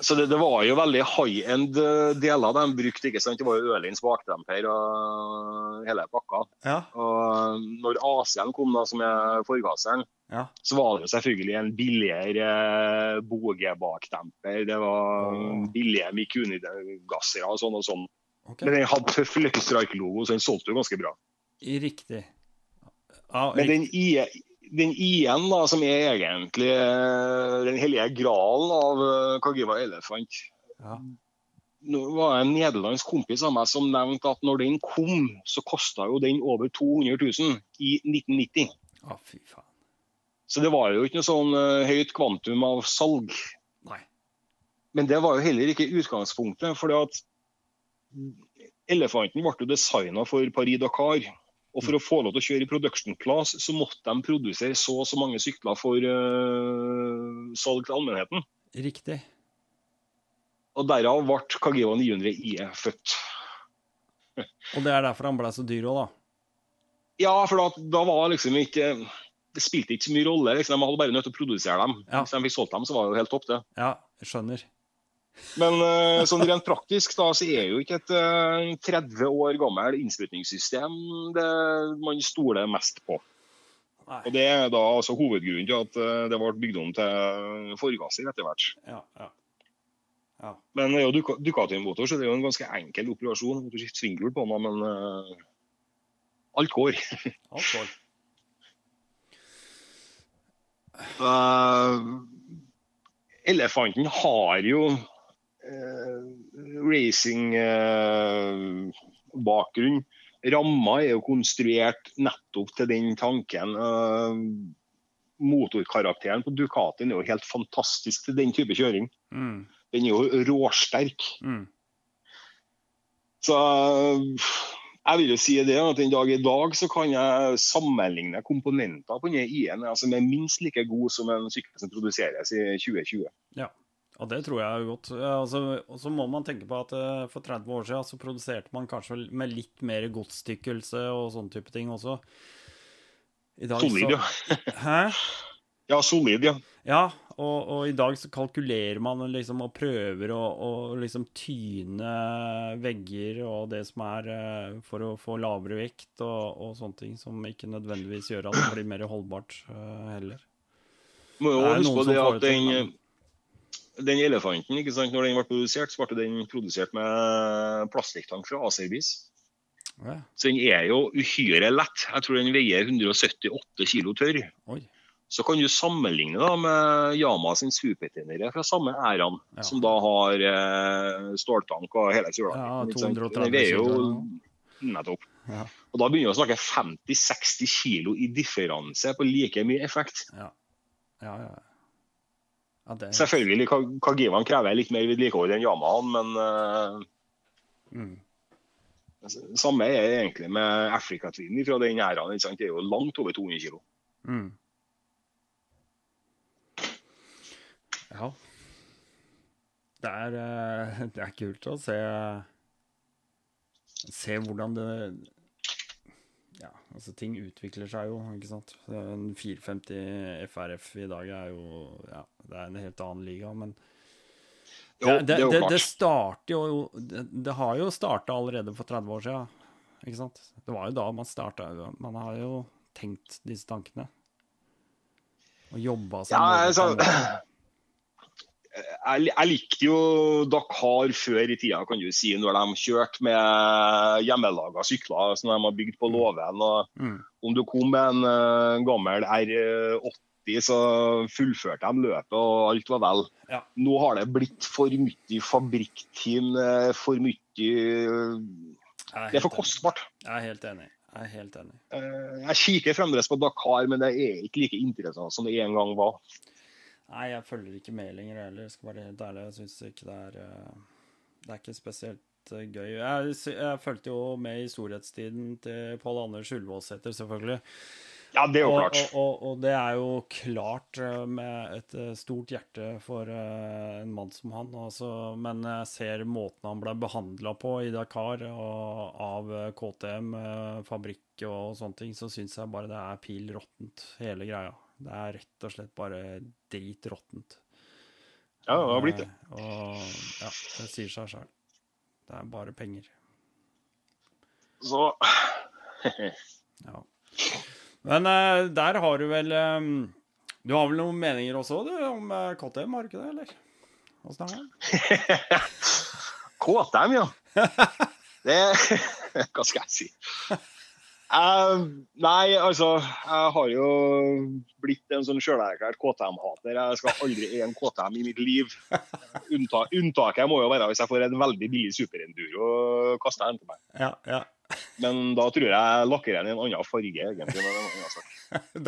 Så det, det, var jo veldig high end eh, deler de brukte. ikke sant? Det var jo Ølins bakdemper og hele pakka. Ja. Og når AC-en kom, da, som er forgasseren, ja. så var det jo selvfølgelig en billigere eh, Boge-bakdemper. Det var oh. billige Mikuni-gassere og sånn og sånn. Okay. Men den hadde tøff Lucky Strike-logo, så den solgte jo ganske bra. Riktig. Ah, Men den, den I-en, da, som er egentlig eh, den hellige gralen av uh, Kagiva Elefant ja. Nå var en nederlandsk kompis av meg som nevnte at når den kom, så kosta jo den over 200 000 i 1990. Å, fy faen. Så det var jo ikke noe sånn uh, høyt kvantum av salg. Nei. Men det var jo heller ikke utgangspunktet. fordi at Elefanten ble designa for Paris-Dakar. Og For å få lov til å kjøre i production class, så måtte de produsere så og så mange sykler for uh, salg til allmennheten. Riktig. Og Derav ble Kagiva 900 IE født. og det er derfor han ble så dyr òg, da? Ja, for da, da var liksom ikke Det spilte ikke så mye rolle. Liksom. De hadde bare nødt til å produsere dem. Ja. Hvis de fikk solgt dem, så var det jo helt topp, det. Ja, jeg skjønner. Men uh, sånn rent praktisk da, så er jo ikke et uh, 30 år gammelt innsprøytningssystem det man stoler mest på. Nei. Og Det er da altså hovedgrunnen til at uh, det ble bygd om til forgasser etter hvert. Ja, ja. Ja. Men det er jo Ducati-motor, så det er jo en ganske enkel operasjon. Du skifter svinghjul på den, men alt går. alt går. elefanten har jo Eh, racing-bakgrunn. Ramma er jo konstruert nettopp til den tanken. Eh, motorkarakteren på Ducatien er jo helt fantastisk til den type kjøring. Mm. Den er jo råsterk. Mm. Så jeg vil jo si det at en dag i dag så kan jeg sammenligne komponenter på denne I-en som altså er minst like god som en sykkel som produseres i 2020. Ja. Ja, det tror jeg er godt. Altså, og så må man tenke på at uh, for 30 år siden så produserte man kanskje med litt mer godstykkelse og sånne type ting også. Dag, solid, ja. Hæ? Ja, solid, ja. Ja, og, og, i dag så kalkulerer man liksom og prøver å, og liksom tyne vegger og det som er uh, for å få lavere vekt og, og, sånne ting, som ikke nødvendigvis gjør at det blir mer holdbart uh, heller. Må jo huske på det at den den elefanten, ikke sant, når den ble produsert, så ble den produsert med plastikktank fra Aserbis. Ja. Så den er jo uhyre lett. Jeg tror den veier 178 kilo tørr. Oi. Så kan du sammenligne da med Yama sin supertenere fra samme æraen, ja. som da har eh, ståltank og hele sula. Ja, 230 den jo nettopp. Ja. Og da begynner vi å snakke 50-60 kilo i differanse på like mye effekt. Ja, ja, ja. Ja, det... Selvfølgelig, Kagivaen krever litt mer vedlikehold enn Yamahaen, men uh, mm. Samme er egentlig med Africa-tvilen fra den æraen. Det er jo langt over 200 kg. Mm. Ja. Det er, eh, det er kult å se Se hvordan det ja, altså ting utvikler seg jo, ikke sant. En 450 FRF i dag er jo Ja, det er en helt annen liga, men jo, det, det, det, det, starter jo det, det, har jo starta allerede for 30 år siden, ikke sant. Det var jo da man starta. Man har jo tenkt disse tankene. Og jobba seg ja, altså, jeg, jeg, likte jo Dakar før i tida, kan du si, når de kjørte med hjemmelaga sykler som de har bygd på låven. Mm. Om du kom med en uh, gammel R80, så fullførte de løpet, og alt var vel. Ja. Nå har det blitt for mye fabrikkteam, for mye Det er for kostbart. Jeg er helt enig. Jeg er helt enig. Uh, jeg kikker fremdeles på Dakar, men det er ikke like interessant som det en gang var. Nei, jeg følger ikke med lenger heller, jeg skal være helt ærlig. Jeg syns ikke det er Det er ikke spesielt gøy. Jeg, jeg fulgte jo med i storhetstiden til Pål Anders Ullevålsæter, selvfølgelig. Ja, det er jo klart. Og, og, og, det er jo klart med et stort hjerte for en mann som han. Altså, men jeg ser måten han ble behandla på i Dakar og av KTM, fabrikk og sånne ting, så syns jeg bare det er pil råttent, hele greia. Det er rett og slett bare dritråttent. Ja, det har blitt det. Eh, og ja, det sier seg sjøl. Det er bare penger. Så Ja. Men eh, der har du vel eh, Du har vel noen meninger også du, om KTM, har du ikke det, eller? Åssen er det? KTM, ja. Det Hva skal jeg si? Eh, nei, altså Jeg har jo blitt en sånn sjølerklært KTM-hater. Jeg skal aldri eie en KTM i mitt liv. Unnta, unntaket må jo være hvis jeg får en veldig billig superenduro kaster den til meg. Ja, ja. Men da tror jeg lakker den i en annen farge, egentlig. er en annen sak.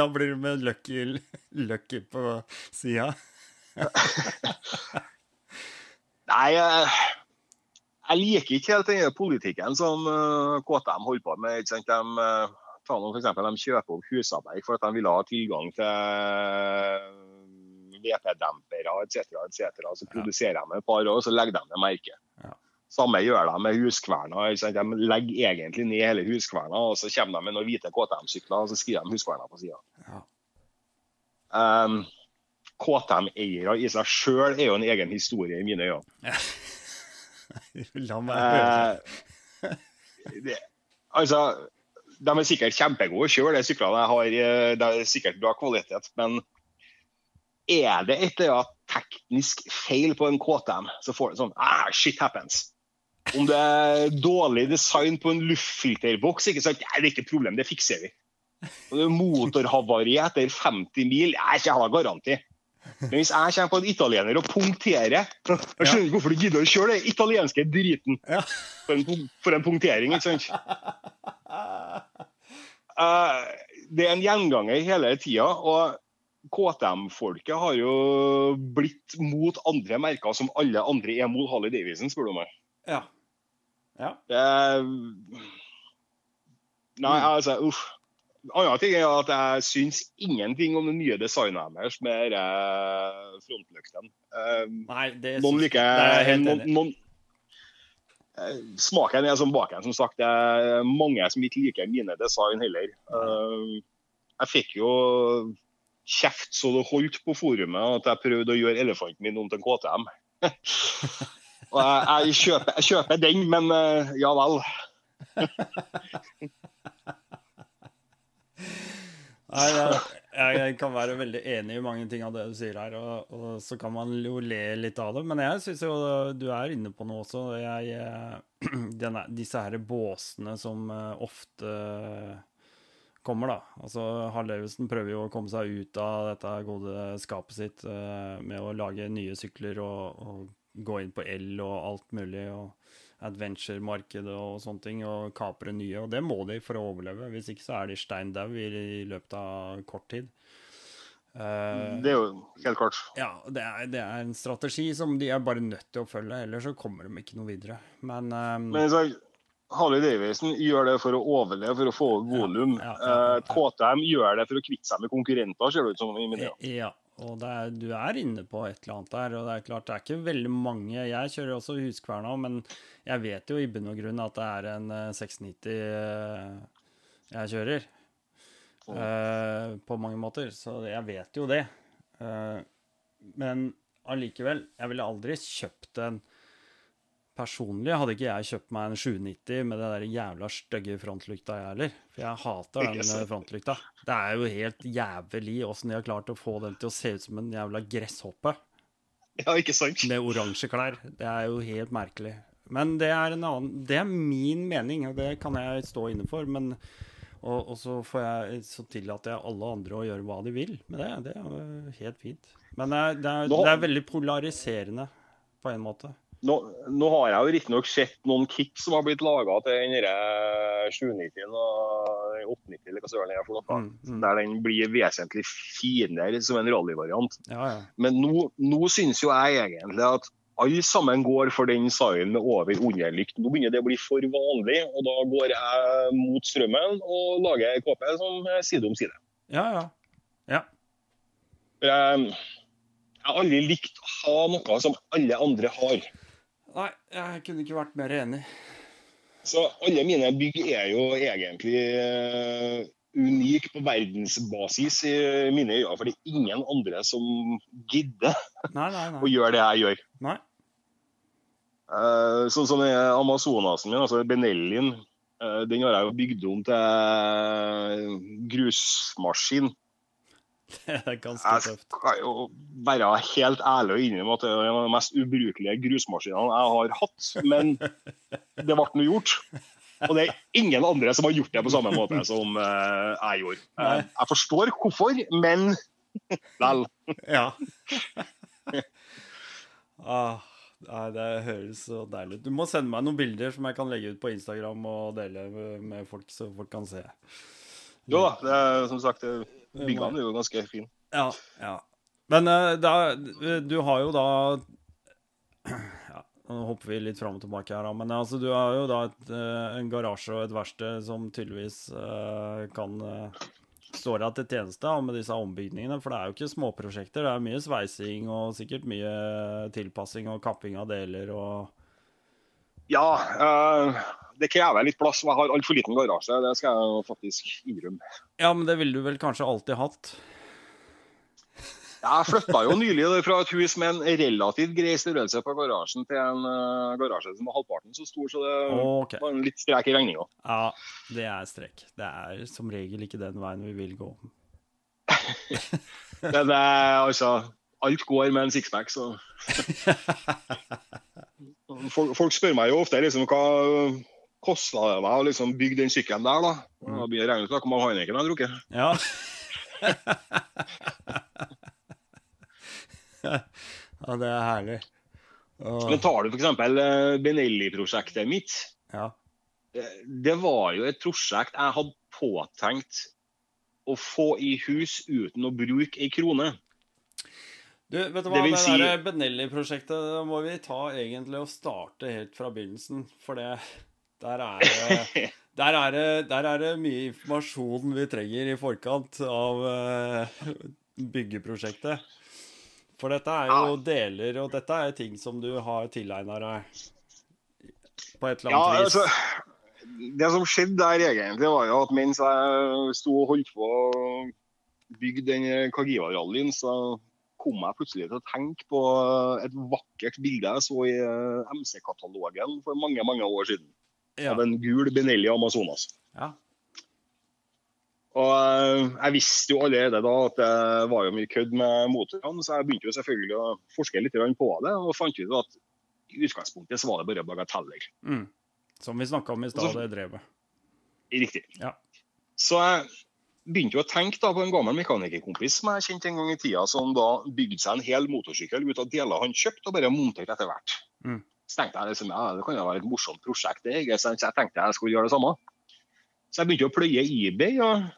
Da blir du med Lucky, lucky på sida. Nei, eh, jeg liker ikke helt den politikken som eh, KTM holder på med. ikke sant? De, eh, ta noe, for eksempel, de kjøper opp Husarbeid for at de vil ha tilgang til VP-dempere etc. etc. Så produserer de et par år, og så legger de ned merket. Ja. Samme gjør de med Huskverna. De legger egentlig ned hele Huskverna, og så kommer de med noen hvite KTM-sykler og så skriver de Huskverna på sida. Ja. Um, KTM-eiere i seg sjøl er jo en egen historie i mine øyne. La meg høre. Eh, det, altså, de er sikkert kjempegode kjøre, de syklene jeg har. eh, Det er sikkert bra kvalitet. Men er det et eller annet teknisk feil på en KTM, så får du sånn ah, shit happens. Om det er dårlig design på en luftfilterboks, ikke sant? Det er ikke et problem, det fikser vi. Motorhavari etter 50 mil, jeg ikke har garanti. Men hvis jeg kommer på en italiener og punkterer Jeg skjønner ikke hvorfor du gidder å kjøre den italienske driten Ja. for en, for en punktering, ikke sant? Uh, det er en gjenganger hele tida. Og KTM-folket har jo blitt mot andre merker som alle andre er mot Harley Davidson, spør du meg. Ja. ja. Er- Nei, altså, uff. Annen ting er at jeg syns ingenting om det nye designet deres med uh, frontlykten. Eh, noen liker er noen, noen, eh, Smaken er som baken, som sagt. Det er mange som ikke liker mine design heller. Eh, jeg fikk jo kjeft så det holdt på forumet at jeg prøvde å gjøre elefanten min om til en KTM. Og jeg, jeg, kjøper, jeg kjøper den, men eh, ja vel. Nei, jeg, jeg kan være veldig enig i mange ting av det du sier her, og, og så kan man jo le litt av det. Men jeg syns jo du er inne på noe også. Jeg, eh, denne, disse her båsene som eh, ofte kommer, da. Altså, Harlevesen prøver jo å komme seg ut av dette gode skapet sitt eh, med å lage nye sykler og, og gå inn på el og alt mulig. og adventure-markedet og sånne ting, og kapre nye. Og det må de for å overleve. Hvis ikke så er de stein dau i, i løpet av kort tid. Uh, Det er jo helt klart. ja, det er, det er en strategi som de er bare nødt til å følge, ellers så kommer de ikke noe videre. Men, eh, Men så, Harley Davidson gjør det for å overleve, for å få volum. Ja, ja, ja. Eh, KTM gjør det for å kvitte seg med konkurrenter, ser det ut som. i øyne. Ja, og det er, du er inne på et eller annet der. Og det er klart, det er ikke veldig mange Jeg kjører også Huskverna, men jeg vet jo i bunn og grunn at det er en eh, 690 eh, jeg kjører. Uh, på mange måter. Så jeg vet jo det. Uh, men allikevel, jeg ville aldri kjøpt en Personlig hadde ikke jeg kjøpt meg en 790 med det der jævla stygge frontlykta, jeg heller. For jeg hater den eh, frontlykta. Det er jo helt jævlig åssen de har klart å få den til å se ut som en jævla gresshoppe Ja, ikke sant? med oransje klær. Det er jo helt merkelig. Men det er en annen Det er min mening, og det kan jeg stå inne for. Men og, og så får jeg Så tillater jeg alle andre å gjøre hva de vil med det. Det er jo helt fint. Men det er, det er, det er veldig polariserende på en måte. Nå, nå har jeg jo riktignok sett noen kick som har blitt laga til den derre 790 og 890, eller hva søren det er for noe. Mm, mm. Der den blir vesentlig finere som en rallyvariant. Ja, ja. Men nå, nå syns jo jeg egentlig at alle sammen går for den signen med over-underlykt. Nå begynner det å bli for vanlig, og da går jeg mot strømmen og lager KP som side om side. Ja, ja. ja. Jeg, jeg har aldri likt å ha noe som alle andre har. Nei, jeg kunne ikke vært mer enig. Så alle mine bygg er jo egentlig eh, unik på verdensbasis i mine øyne. For det er ingen andre som gidder nei, nei, nei. å gjøre det jeg gjør. Nei. Uh, sånn som Amazonasen min, altså Benellin, uh, den har jeg jo bygd om til grusmaskin. Det er ganske tøft. Jeg skal jo være helt ærlig og innrømme at det er en av de mest ubrukelige grusmaskinene jeg har hatt. Men det ble nå gjort. Og det er ingen andre som har gjort det på samme måte som uh, jeg gjorde. Uh, jeg forstår hvorfor, men vel. ja. ah, det høres så deilig ut. Du må sende meg noen bilder som jeg kan legge ut på Instagram og dele med folk, så folk kan se. Jo da, det som sagt Byggene er jo ganske fine. Ja, ja. Men uh, da, du har jo da ja, Nå hopper vi litt fram og tilbake her, men altså, du har jo da et, uh, en garasje og et verksted som tydeligvis kan stå deg til tjeneste med disse ombygningene. For det er jo ikke småprosjekter. Det er mye sveising og sikkert mye tilpassing og kapping av deler og Ja. Uh, det krever litt plass. Jeg har altfor liten garasje, det skal jeg faktisk innrømme. Ja, men det ville du vel kanskje alltid hatt? Jeg flytta jo nylig fra et hus med en relativt grei størrelse på garasjen til en uh, garasje som var halvparten så stor, så det okay. var en litt strek i regninga. Ja, det er strek. Det er som regel ikke den veien vi vil gå. Men uh, altså Alt går med en sixpack, så folk, folk, spør meg jo ofte liksom hva kosta det meg å liksom bygge den sykkelen der, da? Da begynner jeg å regne ut hvor mange Heineken jeg har drukket. Ja. ja, det er herlig. Og... Men tar du f.eks. Eh, Benelli-prosjektet mitt. Ja. Eh, det var jo et prosjekt jeg hadde påtenkt å få i hus uten å bruke ei krone. Du, vet du hva, det, det Benelli-prosjektet må vi ta egentlig og starte helt fra begynnelsen. For det der er, det, der, er det, der er det mye informasjon vi trenger i forkant av uh, byggeprosjektet. For dette er jo deler, og dette er ting som du har tilegna deg på et eller annet ja, vis. Altså, det som skjedde der egentlig, var jo at mens jeg sto og holdt på å bygge den Kagiva-rallyen, så kom jeg plutselig til å tenke på et vakkert bilde jeg så i eh, MC-katalogen for mange mange år siden ja. av en gul Benelli Amazonas. Ja. Og eh, Jeg visste jo allerede da at det var jo mye kødd med motorene, så jeg begynte jo selvfølgelig å forske litt på det. Og fant ut at i utgangspunktet så var det bare bagateller. Mm. Som vi snakka om i stad, det drevet. Riktig. Ja. Så jeg begynte jo å tenke da på en gammel mekanikerkompis som jeg kjente en gang i tida, som da bygde seg en hel motorsykkel ut av deler han kjøpte, og bare monterte etter hvert. Mm. Så tenkte jeg liksom, ja, det kan jo være et morsomt prosjekt. Det, så jeg tenkte jeg skulle gjøre det samme. Så jeg begynte å pløye eBay. og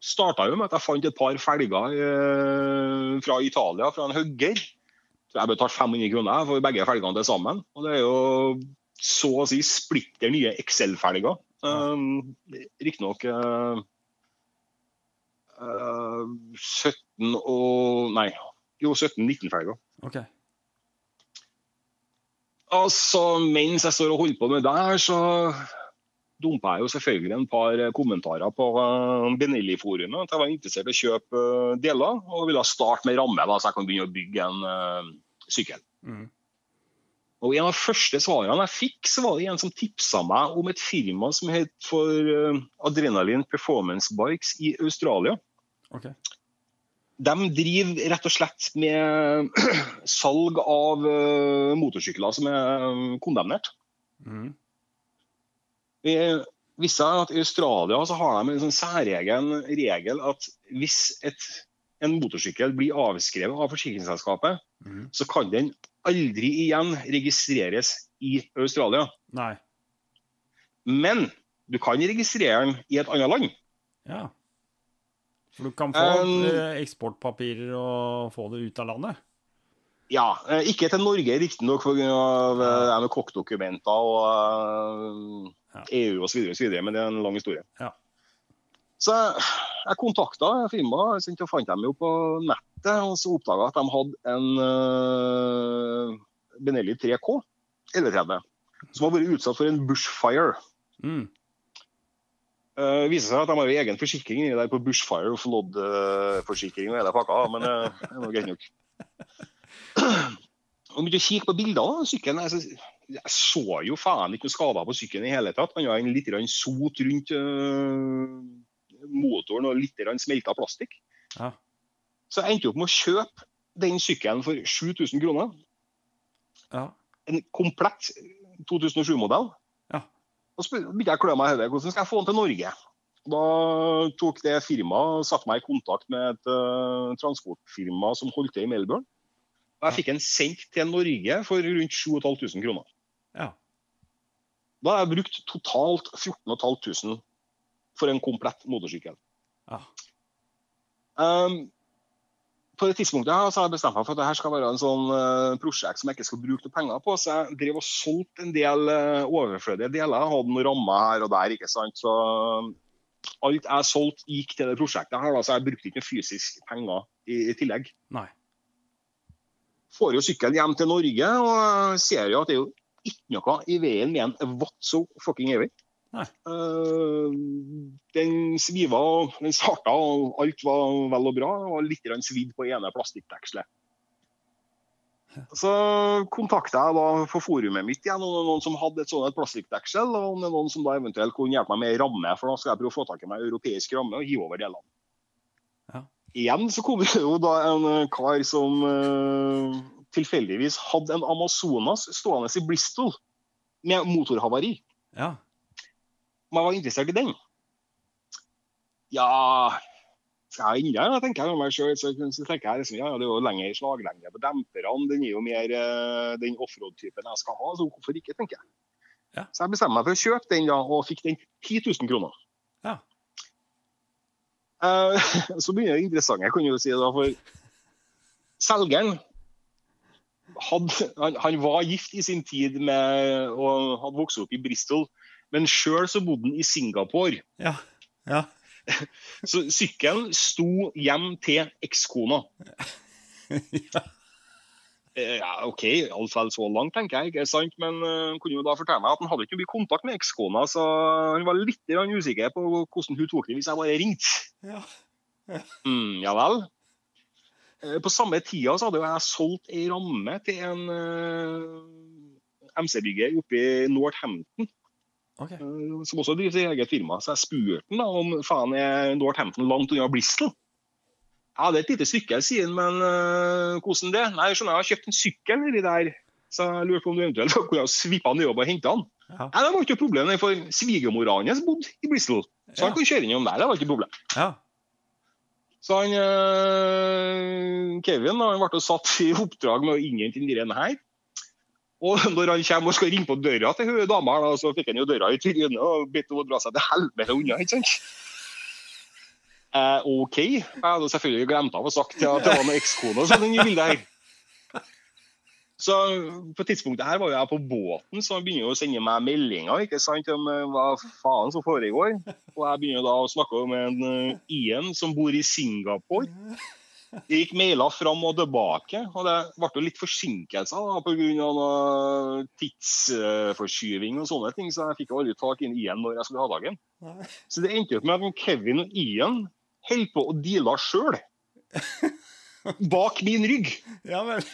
starta jo med at jeg fant et par felger eh, fra Italia, fra en hugger. Så jeg betalte 500 kroner for begge felgene til sammen. Og det er jo så å si splitter nye Excel-felger. Um, Riktignok uh, uh, 17 og Nei, jo 17-19 felger. Okay. Altså, mens jeg står og holder på med det her, så dumpa jeg jo selvfølgelig en par kommentarer på eh, Benelli-forumet. At jeg var interessert i å kjøpe eh, deler og ville starte med ramme, da, så jeg kan begynne å bygge en uh, sykkel. Mm. Og En av de første svarene jeg fikk, så var det en som tipsa meg om et firma som het for Adrenalin Performance Bikes i Australia. Okay de driver rett og slett med salg av uh, motorsykler som er eh, kondemnert. Mm. Vi visste at I Australia så har de en sånn særegen regel at hvis et, en motorsykkel blir avskrevet av forsikringsselskapet, mm. så kan den aldri igjen registreres i Australia. Nei. Men du kan registrere den i et annet land. Ja. For du kan få um, eksportpapirer og få det ut av landet? Ja, eh, ikke til Norge riktignok pga. Ja. kokkdokumenter og ja. EU osv., men det er en lang historie. Ja. Så jeg kontakta firmaet, og fant dem jo på nettet og så oppdaga at de hadde en uh, Benelli 3K 1130 som har vært utsatt for en bushfire. Mm. Uh, viser seg at de har egen forsikring der på Bushfire og Flood-forsikring og hele pakka, men uh, det er nå greit nok. Og begynte å kikke på bildene av sykkelen. Jeg, jeg, så jo faen ikke noe skader på sykkelen i hele tatt. Han har en litt sot rundt uh, motoren og litt smelta plastikk. Ja. Så jeg endte opp med å kjøpe den sykkelen for 7000 kroner. Ja. En komplett 2007-modell. Og så begynte jeg å klø meg i hodet. Hvordan skal jeg få den til Norge? Da tok det firmaet satte meg i kontakt med et uh, transportfirma som holdt til i Melbourne. Og jeg fikk en sendt til Norge for rundt 7500 kroner. Ja. Da har jeg brukt totalt 14 500 for en komplett motorsykkel. Ja. Um, på det tidspunktet her, så har jeg bestemt meg for at dette skal være en sånn uh, prosjekt som jeg ikke skal bruke noe penger på. Så jeg drev og solgte en del uh, overflødige deler. Jeg hadde noen rammer her og der. ikke sant? Så uh, alt jeg solgte, gikk til det prosjektet her. Da, så jeg brukte ikke fysisk penger i, i tillegg. Nei. Får jo sykkelen hjem til Norge og ser jo at det er jo ikke noe i veien med en whatso fucking evig. Uh, den sviva den starta, og alt var vel og bra. Og litt svidd på ene plastikkdekselet. Så kontakta jeg da for forumet mitt igjen om det noen som hadde et sånt plastikkdeksel, og om det er noen som da eventuelt kunne hjelpe meg med ramme, for da skal jeg prøve å få tak i meg europeisk ramme og hive over delene. Ja. Igjen så kom det jo da en kar som uh, tilfeldigvis hadde en Amazonas stående i Bristol med motorhavari. Ja om jeg var interessert i den. Ja jeg inn der, tenker jeg meg selv, så, så tenker jeg liksom, ja, Det er jo lengre slaglengde på demperne. Den er jo mer uh, den offroad-typen jeg skal ha. Så hvorfor ikke, tenker jeg. Ja. Så jeg bestemmer meg for å kjøpe den da, og fikk den 10 000 kroner. Ja. Uh, så begynner det interessante, kan jo si da, for selgeren hadde, han, han, var gift i sin tid med, og hadde vokst opp i Bristol men sjøl så bodde han i Singapore. Ja, ja. Så sykkelen sto hjem til ekskona. ja. Eh, ja, OK, iallfall så langt, tenker jeg. ikke sant? Men han uh, kunne jo da fortelle meg at han hadde ikke mye kontakt med ekskona, så han var litt usikker på hvordan hun tok det hvis jeg bare ringte. Ja. Ja. Mm, ja vel. Uh, på samme tida så hadde jo jeg solgt ei ramme til en uh, MC-bygger oppe i Northampton. Okay. Eh, som også driver sitt eget firma. Så jeg spurte han da om faen er Northampton langt unna Bristol. Ja, det er et lite stykke, sier han, men uh, hvordan det? Nei, skjønner, jeg har kjøpt en sykkel nedi der, så jeg lurte på om du eventuelt kunne svippe han nedover og hente han. Ja. Nei, Det var ikke noe problem, for svigermora hans bodde i Bristol, så han kunne kjøre innom der. Det var ikke noe problem. Ja. Så han, uh, Kevin han ble satt i oppdrag med å innhente denne her. Og når han kommer og skal ringe på døra til hun dama, da, så fikk han jo døra i trynet og bedt henne dra seg til helvete unna. ikke sant? Eh, OK. Jeg hadde selvfølgelig glemt av å sagt at det var noen ekskone som i bildet her. Så på tidspunktet her var jeg på båten, så han begynner jo å sende meg meldinger ikke sant, om eh, hva faen som foregår. Og jeg begynner da å snakke med en uh, Ian som bor i Singapore. Det gikk mailer fram og tilbake, og det ble jo litt forsinkelser pga. tidsforskyving og sånne ting, så jeg fikk aldri tak inn Ian når jeg skulle ha dagen. Så det endte opp med at Kevin og Ian holdt på å deale sjøl. Bak min rygg. Ja vel.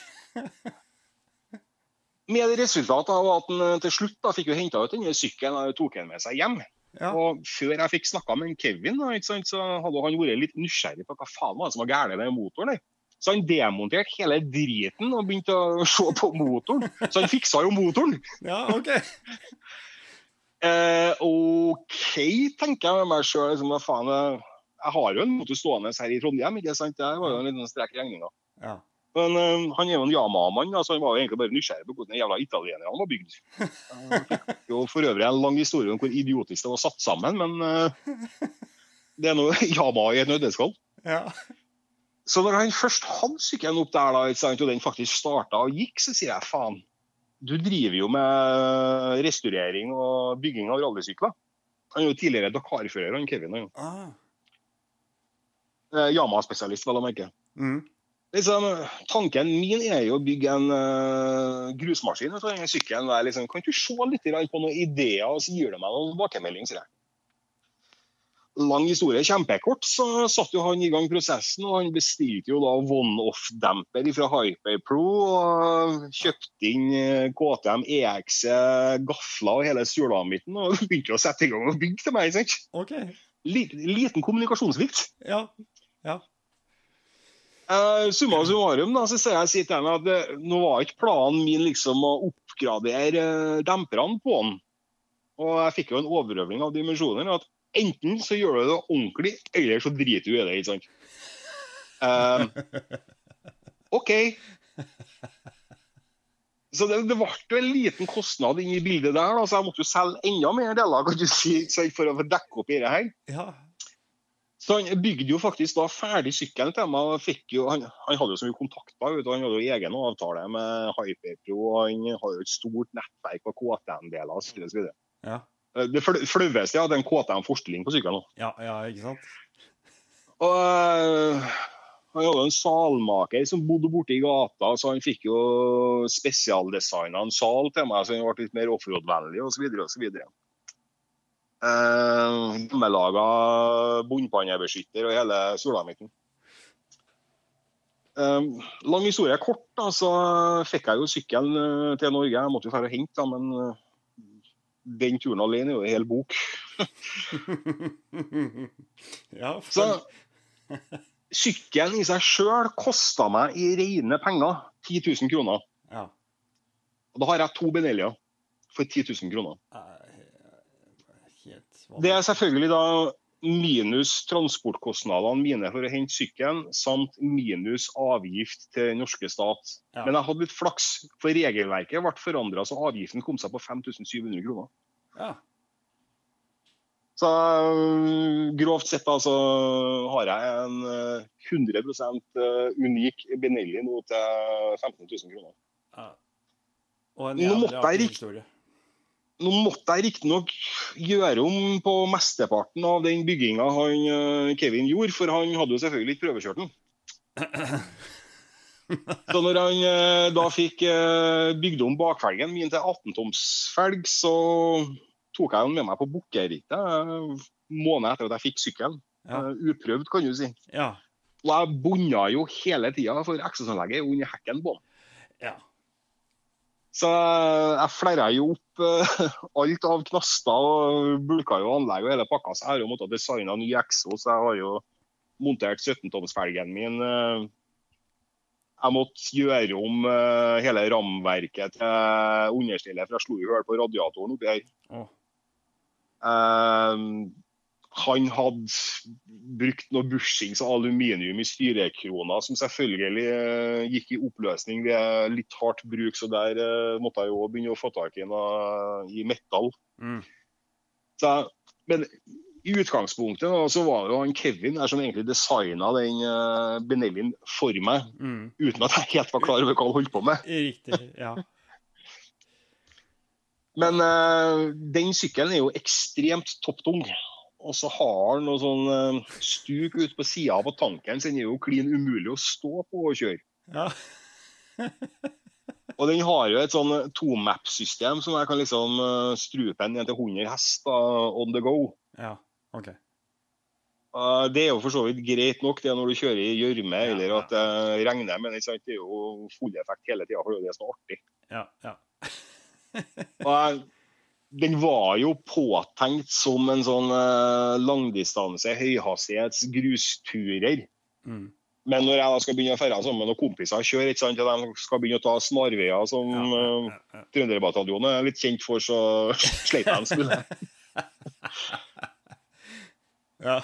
med det resultatet av at han til slutt da, fikk jo henta ut denne sykkelen og tok den med seg hjem. Ja. Og Før jeg fikk snakka med Kevin, da, sant, så hadde han vært litt nysgjerrig på hva faen var det som var galt med motoren. Der. Så han demonterte hele driten og begynte å se på motoren. Så han fiksa jo motoren. Ja, ok. eh, OK, tenker jeg med meg sjøl. Liksom, jeg har jo en motor stående her i Trondheim. ikke sant? Det var jo en liten strek i regninga. Ja. Men uh, han er jo en Yamaha-mann, så han var jo egentlig bare nysgjerrig på hvordan en jævla italienerne var bygd. Uh, jo for øvrig en lang historie om hvor idiotisk det var satt sammen, men uh, det er noe Yamaha i et nødnedskall. Ja. Så når han først hadde sykkelen opp der, da, og den faktisk starta og gikk, så sier jeg faen, du driver jo med restaurering og bygging av rallysykler. Han er jo tidligere Dakar-fører, han Kevin. Ah. Yamaha-spesialist, vel å merke. Mm. Liksom, tanken min er jo å bygge en uh, grusmaskin av denne sykkelen. Liksom, kan du se litt på noen ideer, og så gir du meg noen tilbakemelding? sier jeg. lang historie kjempekort, så satte jo han i gang prosessen. og Han bestilte jo da one-off-demper fra Hyperpro. og Kjøpte inn eh, KTM EX gafler og hele sulamitten og begynte å sette i gang og bygge til meg. sant? Okay. Liten, liten kommunikasjonssvikt. Ja, ja. Uh, summa summarum da, så sier jeg si til henne at det, nå var ikke planen min liksom å oppgradere uh, demperne på den. Og jeg fikk jo en overøving av dimensjoner. at Enten så gjør du det ordentlig, eller så driter du i det. ikke sant? Uh, OK. Så det, det ble en liten kostnad inn i bildet der, da, så jeg måtte jo selge enda mer deler kan du si, for å dekke opp i det her. Ja. Så han bygde jo faktisk da ferdig sykkelen til meg. Han, han, hadde jo så mye kontakter. Han hadde jo egen avtale med Hyperpro. Han har jo et stort nettverk av KTM-deler osv. Ja. Eh, det flaueste er at en KTM-forstilling på sykkelen. Ja, ja, ikke sant? Og øh, Han hadde en salmaker som bodde borte i gata, så han fikk jo spesialdesigna en sal til meg, så han ble litt mer offroad-vennlig osv. Uh, Hjemmelaga bunnpannebeskytter og hele Solamitten. Eh, lang historie kort, da, så fikk jeg jo sykkelen til Norge. Jeg måtte jo dra og hente men den turen alene er jo en hel bok. ja, for... Så sykkelen i seg sjøl kosta meg i rene penger 10 000 kroner. Ja. Og da har jeg to Benellier for 10 000 kroner. Det er selvfølgelig da minus transportkostnadene mine for å hente sykkelen, samt minus avgift til den norske stat. Ja. Men jeg hadde litt flaks, for regelverket ble forandra så avgiften kom seg på 5700 kroner. Ja. Så grovt sett da, så har jeg en 100 eh, unik Benelli nå til 15 000 kroner. Ja. Og en jævlig artig historie. Nå måtte jeg riktignok gjøre om på mesteparten av den bygginga han eh, Kevin gjorde, for han hadde jo selvfølgelig ikke prøvekjørt den. Så når han eh, da fikk eh, bygd om bakfelgen min til 18-tomsfelg, så tok jeg den med meg på bukkerittet måneden etter at jeg fikk sykkelen. Ja. Uprøvd, kan du si. Ja. Og jeg bunna jo hele tida, for eksosanlegget under hekken på den. Ja. Så jeg flerra jo opp uh, alt av knaster og bulka jo anlegg og hele pakka. Så jeg har jo måttet designe ny Exo, så Jeg har jo montert 17-tomsfelgen min. Uh, jeg måtte gjøre om uh, hele ramverket til understellet, for jeg slo jo hull på radiatoren oppi her. Oh han hadde brukt noe bushings av aluminium i styrekrona, som selvfølgelig uh, gikk i oppløsning ved litt hardt bruk, så der uh, måtte jeg jo begynne å få tak i noe i metall. Mm. Så, men i utgangspunktet da, så var det jo han Kevin der som egentlig designa den uh, Benellin for meg, mm. uten at jeg helt var klar over hva han holdt på med. Riktig, ja. Men den sykkelen er jo ekstremt topptung. Og så har han noe sånn uh, stuk ut på sida av tanken, så den er jo klin umulig å stå på og kjøre. Ja. og den har jo et sånn tomap-system som jeg kan liksom uh, strupe den ned til 100 hester on the go. Ja, ok. Det er jo for så vidt greit nok det når du kjører i gjørme ja, eller at det regner, men det er jo full effekt hele tida, for det er så artig. Ja, ja. og den var jo påtenkt som en sånn uh, langdistanse, høyhastighets grusturer. Mm. Men når jeg da skal begynne å ferde sammen med noen kompiser og kjøre, ikke de skal begynne å ta snarveier som ja, ja, ja, ja. uh, Trønderbataljonen er litt kjent for, så sleit jeg en smule. ja.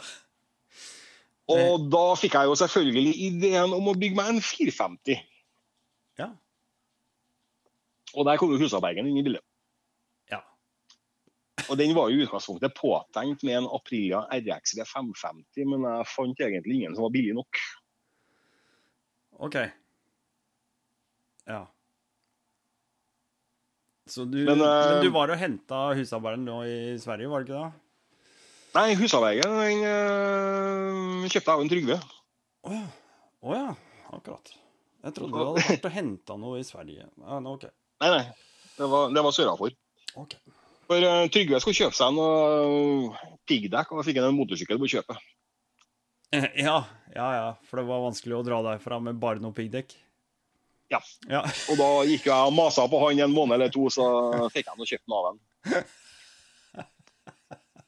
Og da fikk jeg jo selvfølgelig ideen om å bygge meg en 450. Ja. Og der kom jo Husabbergen inn i bildet. Og Den var i utgangspunktet påtenkt med en Aprilia RX V550, men jeg fant egentlig ingen som var billig nok. OK. Ja. Så du, men, uh, men du var og henta husarbeideren nå i Sverige, var det ikke det? Nei, husarbeideren den uh, kjøpte jeg av en Trygve. Å oh, oh, ja. Akkurat. Jeg trodde du hadde vært og henta noe i Sverige. Ah, no, okay. Nei, nei. Det var, det var sørafor. Okay. For uh, Trygve skulle kjøpe seg noe piggdekk, og da fikk han en motorsykkel på kjøpet. Ja, ja, ja. For det var vanskelig å dra derfra med bare noe piggdekk? Ja. ja. Og da gikk jeg og masa på han en måned eller to, så fikk jeg nå kjøpt den av ham.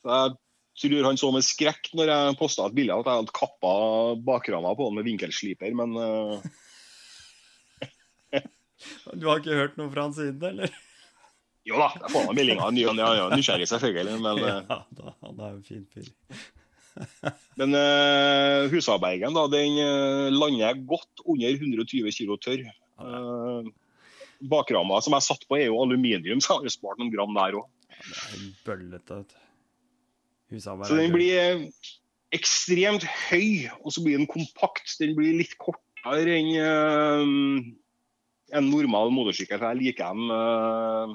Så jeg tror han så med skrekk når jeg posta et bilde at jeg hadde kappa bakrama på han med vinkelsliper, men uh... Du har ikke hørt noe fra han siden, eller? Jo da, jeg får meg meldinger ny og ne. Ja, nysgjerrig selvfølgelig, men uh... Ja, da, han er en fin fyr. men uh, Husabergen, da, den lander godt under 120 kg tørr. bakrama som jeg satt på, er jo aluminium, så jeg har spart noen gram der òg. Ja, det er bøllete, du. Så den blir ekstremt høy, og så blir den kompakt. Den blir litt kortere enn uh, en normal motorsykkel. Jeg liker dem uh,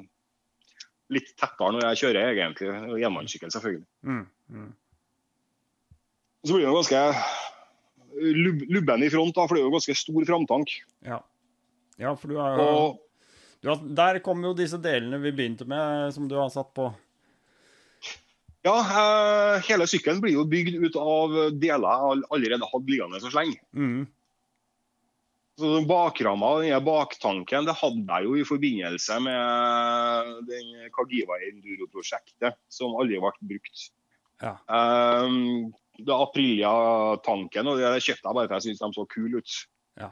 litt tettere når jeg kjører, egentlig. Enmannssykkel, selvfølgelig. Mm, mm. Så blir den ganske lub lubben i front, da, for det er jo ganske stor framtank. Ja. ja, for du har jo Der kommer jo disse delene vi begynte med, som du har satt på. Ja, uh, hele sykkelen blir jo bygd ut av deler jeg allerede hadde liggende så slenge. Mm. Så Bakramma, den baktanken, det hadde jeg jo i forbindelse med den Kagiva Enduro-prosjektet, som aldri ble brukt. Ja. Um, det Aprilia-tanken, og det kjøpte jeg bare for jeg syntes de så kule ut. Ja.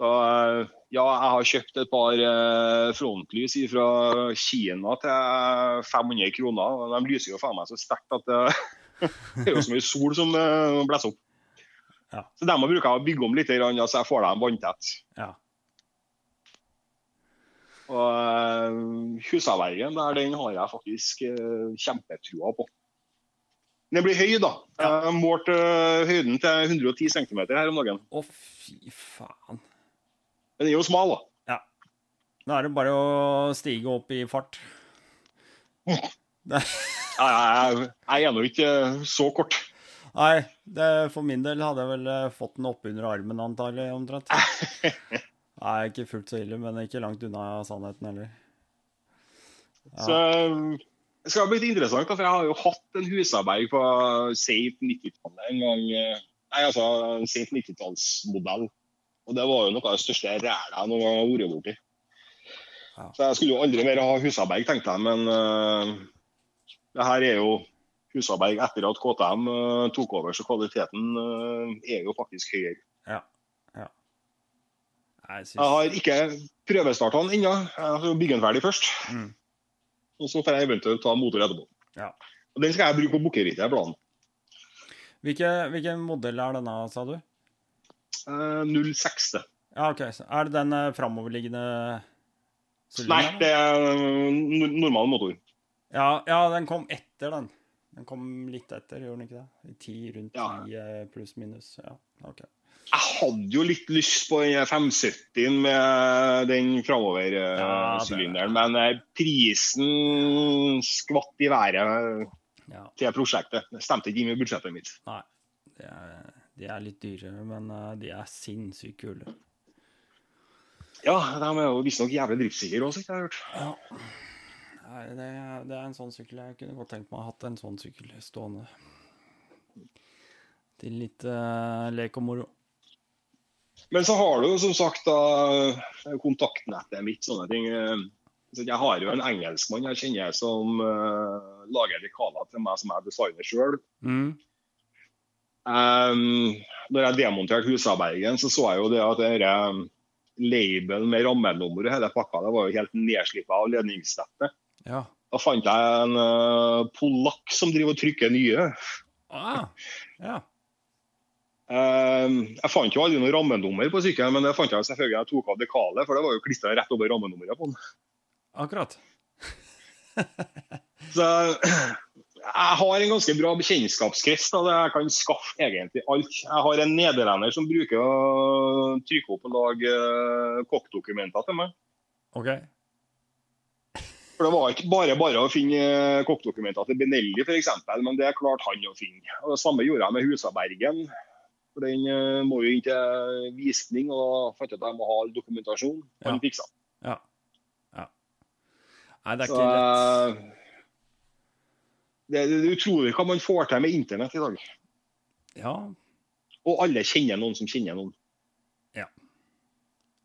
Så, uh, ja, jeg har kjøpt et par eh, frontlys fra Kina til 500 kroner. og De lyser jo faen meg så sterkt at det, det er jo så mye sol som blåser opp. Ja. Så dem bruker jeg å bygge om litt, så jeg får dem vanntett. Ja. Og uh, Husavvergen der, den har jeg faktisk uh, kjempetrua på. Den blir høy, da. Jeg målte uh, høyden til 110 cm her om dagen. Å, fy faen. Men den er jo smal, da. Ja. Da er det bare å stige opp i fart. ja, jeg, jeg er nå ikke så kort. Nei, det, for min del hadde jeg vel eh, fått den oppunder armen, antagelig, omtrent. Nei, ikke fullt så ille, men ikke langt unna sannheten heller. Ja. Så det skal bli interessant, for jeg har jo hatt en husarbeid på sent 90-tallet en gang. Eh, nei, altså en sent 90-tallsmodell. Og det var jo noe av det største ræla jeg noen gang har vært borti. Ja. Så jeg skulle jo aldri mer ha husarbeid, tenkte jeg. Men uh, det her er jo Husaberg etter at KTM eh, tok over, så kvaliteten uh, er jo faktisk høyere. Ja. ja. Jeg, synes... jeg, har ikke prøvestarta den ennå. Jeg skal bygge den ferdig først. Mm. Og så får jeg eventuelt ta motor etterpå. Ja. Og Den skal jeg bruke på Bukkerittet. Hvilken hvilke modell er denne, sa du? 06. Ja, OK. Er det den uh, framoverliggende Nei, det er normal motor. Ja, ja, den kom etter, den. Den kom litt etter, gjorde den ikke det? Ti, rundt ti ja. uh, pluss minus. Ja, OK. Jeg hadde jo litt lyst på den 570 med den framoversylinderen, ja, men prisen skvatt i været ja. til prosjektet. Det stemte ikke inn med budsjettet mitt. Nei, de er de er litt dyrere, men de er sinnssykt kule. Ja, de er jo visstnok jævlig driftssikre òg, har jeg hørt. Ja. Nei, det, det, er en sånn sykkel jeg kunne godt tenkt meg å ha hatt en sånn sykkel stående. Til litt uh, lek og moro. Men så har du jo som sagt da kontaktnettet mitt, sånne ting. Jeg har jo en engelskmann jeg kjenner som uh, lager dekaler til meg som er designer sjøl. Mm. Um, når jeg demonterte Husabergen, så så jeg jo det at um, labelen med rammenummer og hele pakka det var jo helt nedslippet av ledningsnettet. Ja. Da fant jeg en uh, polakk som driver og trykker nye. Ah, ja. Uh, jeg fant jo aldri noe rammenummer på sykkelen, men det fant jeg selvfølgelig jeg tok av dekalet, for det var jo klistra rett over rammenummeret på den. Akkurat. så jeg har en ganske bra bekjentskapskrets. Jeg kan skaffe egentlig alt. Jeg har en nederlender som bruker å trykke opp og lage uh, kokkdokumenter til meg. Ok. For Det var ikke bare bare å finne kokkdokumenter til Benelli f.eks., men det klarte han å finne. Og Det samme gjorde jeg med Husabergen. For Den uh, må jo inn til visning, og fant ut at jeg må ha dokumentasjon. Han ja. fiksa. Ja. ja. Nei, det er ikke lett. det er utrolig hva man får til med internett i dag. Ja. Og alle kjenner noen som kjenner noen. Ja.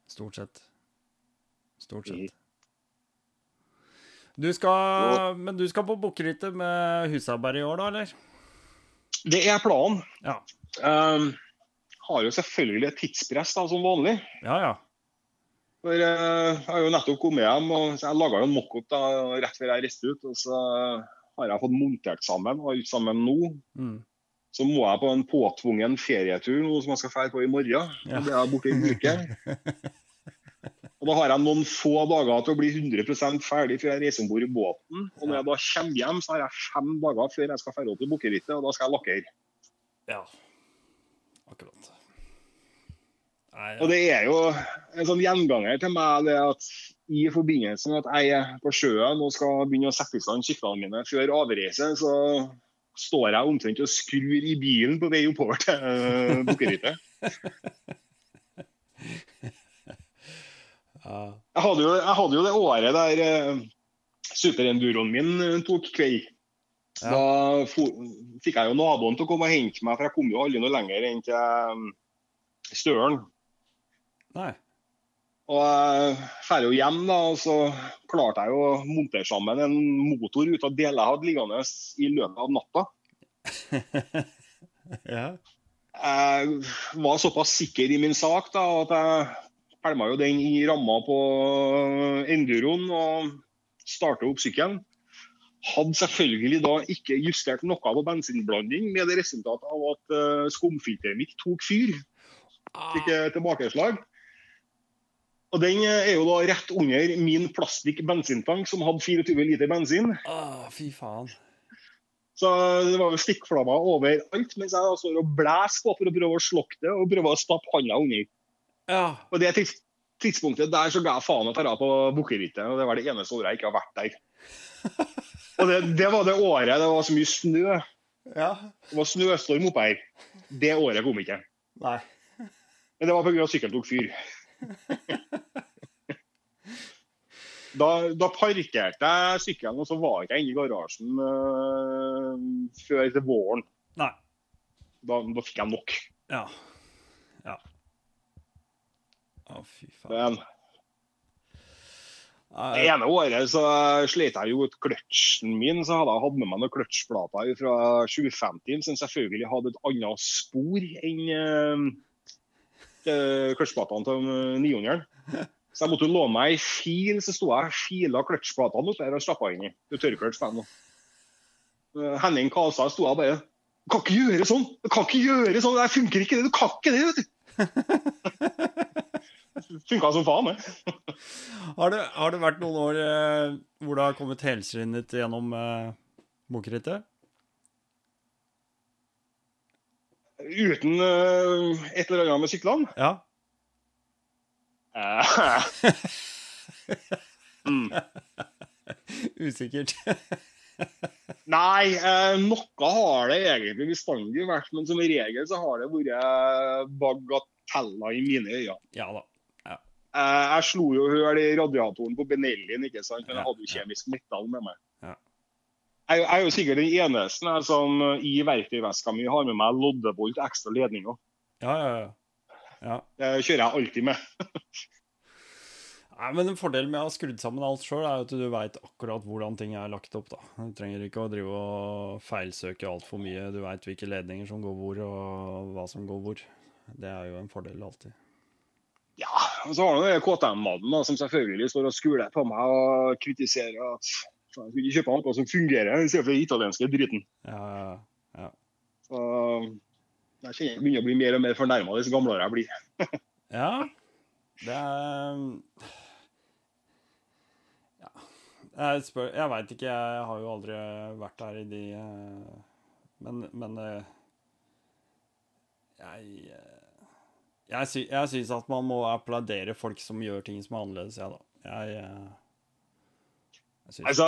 Stort sett. Stort sett. Du skal, men du skal på bukkerittet med Husaberg i år, da, eller? Det er planen. Ja. Um, har jo selvfølgelig et tidspress da, som vanlig. Ja, ja. For uh, Jeg har jo nettopp kommet hjem og så jeg laga en mockup rett før jeg reiste ut. og Så har jeg fått montert sammen og alt sammen nå. Mm. Så må jeg på en påtvungen ferietur nå som jeg skal dra på i morgen. Ja. Det er borte i uke. Og Da har jeg noen få dager til å bli 100 ferdig før jeg reiser om bord i båten. Og Når jeg da kommer hjem, så har jeg fem dager før jeg skal dra til Bukkerittet, og da skal jeg lakkere. Ja, akkurat. Nei, ja. Og det er jo en sånn gjenganger til meg det at i forbindelse med at jeg er på sjøen og skal begynne å sette i stand skiftene mine før avreise, så står jeg omtrent og skrur i bilen på vei oppover til Bukkerittet. Jeg hadde, jo, jeg hadde jo det året der uh, superenduroen min uh, tok kveld. Ja. Da fikk jeg jo naboen til å komme og hente meg, for jeg kom jo aldri noe lenger enn til um, Støren. Nei. Og jeg drar jo hjem, da, og så klarte jeg jo å montere sammen en motor ut av deler jeg hadde liggende i løpet av natta. ja. Jeg var såpass sikker i min sak da, at jeg pælma jo den i ramma på enduroen og starta opp sykkelen. Hadde selvfølgelig da ikke justert noe på bensinblanding, med det resultatet av at uh, skumfilteret mitt tok fyr. Fikk tilbakeslag. Og Den er jo da rett under min plastikk bensintank, som hadde 24 liter bensin. Ah, fy faen. Så det var jo stikkflammer overalt, mens jeg står og blæser på for å prøve å slokke det og prøve å stappe handa under. Ja. På det tidspunktet der så ga jeg faen å dra på Bukkerittet, og det var det eneste året jeg ikke har vært der. og det, det, var det året det var så mye snø. Ja. Det var snøstorm oppe her. Det året kom ikke. Nei. Men det var pga. at sykkelen tok fyr. da, da, parkerte jeg sykkelen, og så var jeg ikke inne i garasjen uh, før til våren. Nei. Da, da fikk jeg nok. Ja. Å, fy faen. Det ene året så slet jeg jo ut kløtsjen min, så hadde jeg hatt med meg noen kløtsjplater fra 2015 som selvfølgelig hadde et annet spor enn uh, kløtsjplatene til 900. Så jeg måtte låne meg ei fil, så sto jeg og fila kløtsjplatene oppi her og slappa inn i. Tørrkløtsj på dem. Henning Kasa sto jeg bare Du kan ikke gjøre sånn! Du kan ikke gjøre sånn! Det funker ikke, det! Du kan ikke det! vet du! Funka som faen, det. har, det har det vært noen år eh, hvor det har kommet helskinnet gjennom eh, bokrittet? Uten eh, et eller annet med syklene? Ja. mm. Usikkert. Nei, eh, noe har det egentlig bestandig vært. Men som regel så har det vært bagateller i mine øyne. Ja da. Eh, jeg slo jo hull i radiatoren på Benellien, ikke sant? men jeg hadde jo kjemisk metall med meg. Ja. Jeg, er jo sikkert den eneste som i verktøyveska mi har med meg loddebolt ekstra ledninger. Ja, ja, ja. ja. Det kjører jeg alltid med. Nei, men En fordel med å ha skrudd sammen alt sjøl, er at du veit akkurat hvordan ting er lagt opp. da. Du trenger ikke å drive og feilsøke altfor mye. Du veit hvilke ledninger som går hvor, og hva som går hvor. Det er jo en fordel alltid. Ja, og så har du KTM-mannen som selvfølgelig står og skuler på meg og kritiserer at jeg skulle ikke kjøpe noe som fungerer, i stedet for den italienske driten. Ja, ja, ja. Så jeg kjenner jeg begynner å bli mer og mer fornærma dess gamlere jeg blir. ja, det er ja. Jeg, spør, jeg veit ikke, jeg har jo aldri vært der i de eh, Men, men eh, jeg eh, jeg, sy jeg syns at man må applaudere folk som gjør ting som er annerledes, ja da. Jeg, eh, jeg, syns, altså,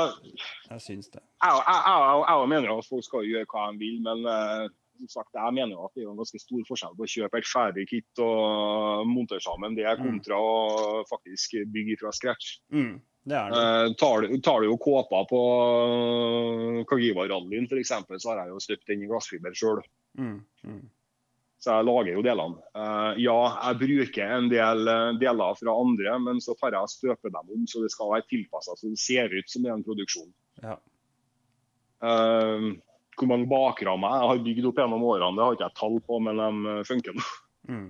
jeg syns det. Jeg mener at folk skal gjøre hva de vil, men uh, som sagt, jeg mener at det er en ganske stor forskjell på å kjøpe et ferdig kit og montere sammen det er mm. kontra å faktisk bygge fra scratch. Mm. Det er det. Eh, tar, tar du jo kåpa på Kagiva-rallyen f.eks., så har jeg jo støpt den i glassfiber sjøl. Mm, mm. Så jeg lager jo delene. Eh, ja, jeg bruker en del eh, deler fra andre, men så tar jeg og støper dem om så det skal være tilpassa så det ser ut som det er en produksjon. Ja. Uh, hvor mange bakrammer jeg har bygd opp gjennom årene, det har ikke jeg tall på, men de funker nå. Mm.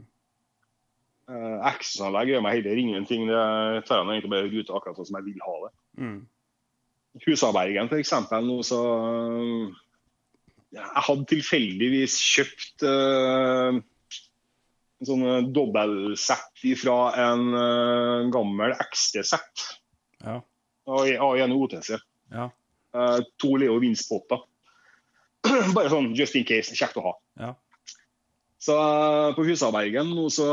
Uh, Access-anlegg gjør meg heller ingenting. Det tar jeg egentlig bare ut akkurat sånn som jeg vil ha det. Mm. Husabergen f.eks. nå så Jeg hadde tilfeldigvis kjøpt uh, en sånn eh, dobbeltsett fra en uh, gammel XT-sett Ja. av av en OTC. Ja. Uh, to Leo Vince-potter. Bare sånn just in case. Kjekt å ha. Ja. Så på Husabergen nå så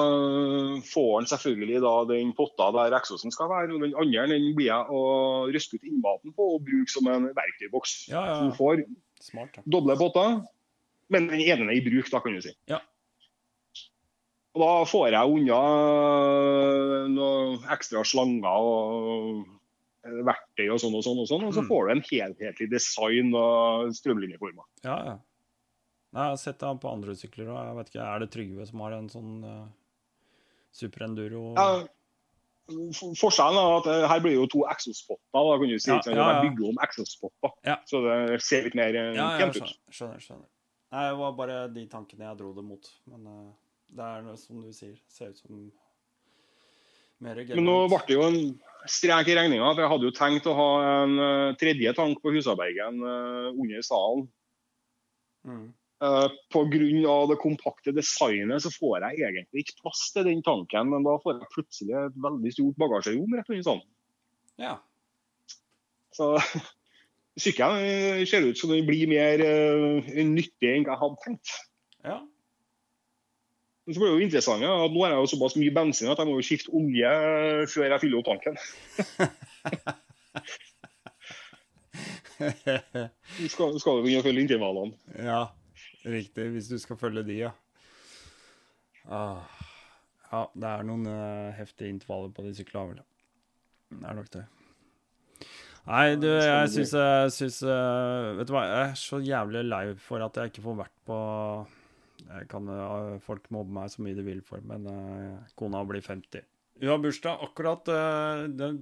får han selvfølgelig da den potta der eksosen skal være. og Den andre den blir jeg å røske ut innmaten på og bruke som en verktøyboks. Ja, ja, Så du får Smart. Ja. doble potter, men den ene er i bruk, da kan du si. Ja. Og da får jeg unna noen ekstra slanger og eh, verktøy og sånn og sånn, og sånn, og så Mm. får du en helhetlig design og strømlinjeformer. ja, ja. Nei, jeg har sett det på andre sykler, ikke, er det Trygve som har en sånn uh, superenduro? Ja, Forskjellen er at eh, her blir jo to exospotter. Da kan du si, Ja, sånn, ja, ja. Bygger om exospotter, Ja. så det ser litt mer eh, Ja, kjent ut. skjønner, skjønner. Nei, det var bare de tankene jeg dro det mot. Men uh, det er noe som du sier, ser ut som mer Men nå ble det jo en strek i regninga. for Jeg hadde jo tenkt å ha en uh, tredje tank på Husabergen uh, under salen. mm. Uh, Pga. det kompakte designet så får jeg egentlig ikke plass til den tanken, men da får jeg plutselig et veldig stort bagasjerom rett og slett sånn. Ja. Så sykkelen eh, ser ut som den blir mer uh, nyttig enn jeg hadde tenkt. ja. Men så blir det jo interessant ja, at nå har jeg jo såpass mye bensin at jeg må jo skifte olje eh, før jeg fyller opp tanken. Du Skal, skal begynne å følge intervallene. ja, riktig. Hvis du skal følge de, ja. Ah. Ja, det er noen uh, heftige intervaller på de syklene, vel. Det er nok det. Nei, du, jeg syns, jeg syns uh, Vet du hva, jeg er så jævlig lei for at jeg ikke får vært på jeg kan, uh, Folk mobber meg så mye de vil for, men eh, kona blir 50. Hun har bursdag akkurat eh, den